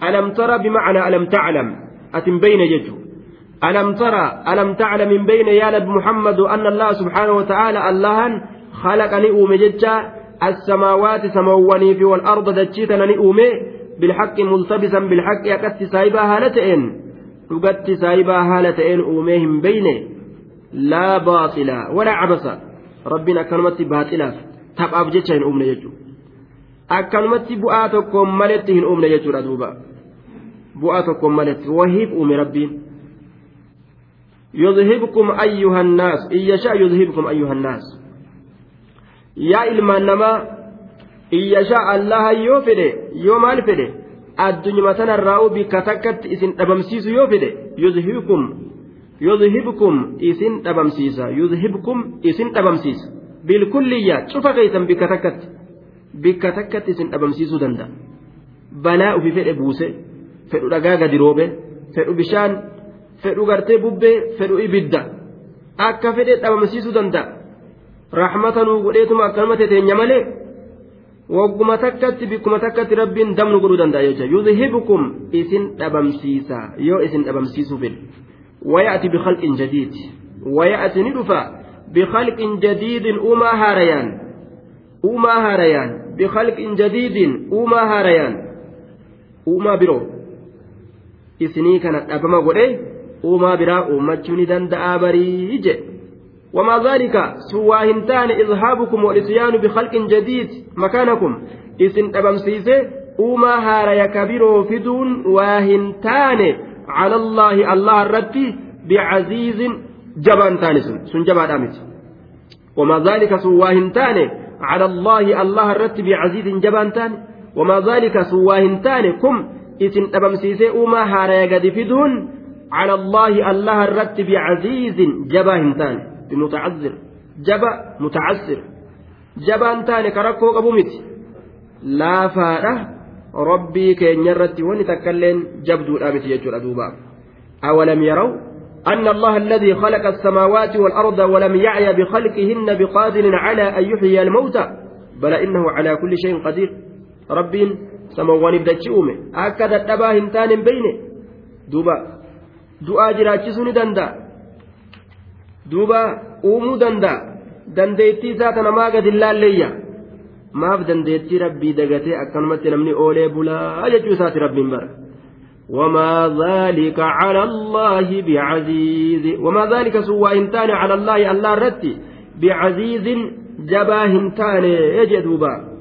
alam taclam ati hin beyne jechu alam tara alam taclam hin beyne yaa nabi muhammadu anna allaha subxaanahu watacaala allahan khalaqa ni uume jecha السماوات سمواني في والأرض دجيتنا نؤمي بالحق ملتبسا بالحق أكت سايبا هالتين أكت سايبا هالتين أوميهم بينه لا باطلا ولا عبسا ربنا كلمة باطلا تبقى بجتشا أمنا يجو akkanumatti bu'aa tokkoon maletti hin uumne jechuudha duuba. Bu'aa tokkoon maletti wahiif uume rabbiin. Yudhibkum ayyuha annaas in yashaa yudhibkum ayyuha annaas yaa ilmaan namaa in yashaa allaha yoo fedhe yoo maal fedhe addunyuma tanarraa'u bikka takkatti isin dhabamsiisu yoo fedhe yudhibkum yudhibkum isin dhabamsiisa yudhibkum isin dhabamsiisa. Bilkulliyya cufa keeysan bikka takkatti bikka takkatti isin dhabamsiisuu danda'a balaa ufi fedhe buuse fedhu dhagaa gadi roobe fedhu bishaan fedhu gartee bubbee fedhu ibidda akka fedhe dhabamsiisuu danda'a raaxmata nuu godheetuma akkanuma teteenya malee wagguma takkatti bikkuma takkatti rabbiin damnu godhuu danda'a jecha yudhibkum isin dhabamsiisa yoo isin dhabamsiisuu fedhe bikhalqin jadiid waya'ati ni dhufa bikhalqin jadiidin uumaa haarayaan uumaa haarayaan bikhalqin jadiidin uumaa haarayaan uumaa biroo isinii kana dhabama godhe uumaa biraa uummachuu ni danda'aa barii jedhe وما ذلك سوى هنتان إذهابكم والإتيان بخلق جديد مكانكم. إسن أبمسيسي أوما هار يكبروا فدون واهنتان. على الله الله الرتي بعزيز جبان تانس سن. جبان أمت وما ذلك سوى هنتان على الله الله الرت بعزيز جبان تاني وما ذلك سواهن تاني كم إسن أبمسيسي أوما هارا فدون. على الله الله الرت بعزيز تاني بمتعذر. جبا متعسر. جبان كركو قبومت. لا فارة. ربي كين يرتي ونتكلم. جبدو الآمت يجور أدوبا. أولم يروا أن الله الذي خلق السماوات والأرض ولم يعي بخلقهن بقادر على أن يحيي الموتى بل إنه على كل شيء قدير. رب سموان أومي أكد الدبا هنتان بينه. دوبا دعا جراجسون دندا دوبا أومو دندا. isaa tana maa gadi laalleeyya maaf dandeettii rabbii dagatee akkanumatti namni oolee bulaa jechuu isaati rabbiin bara وما ذلك على الله بعزيز. وما ذلك سوى هنتان على الله الله رتي بعزيز جبا هنتان يجدوبا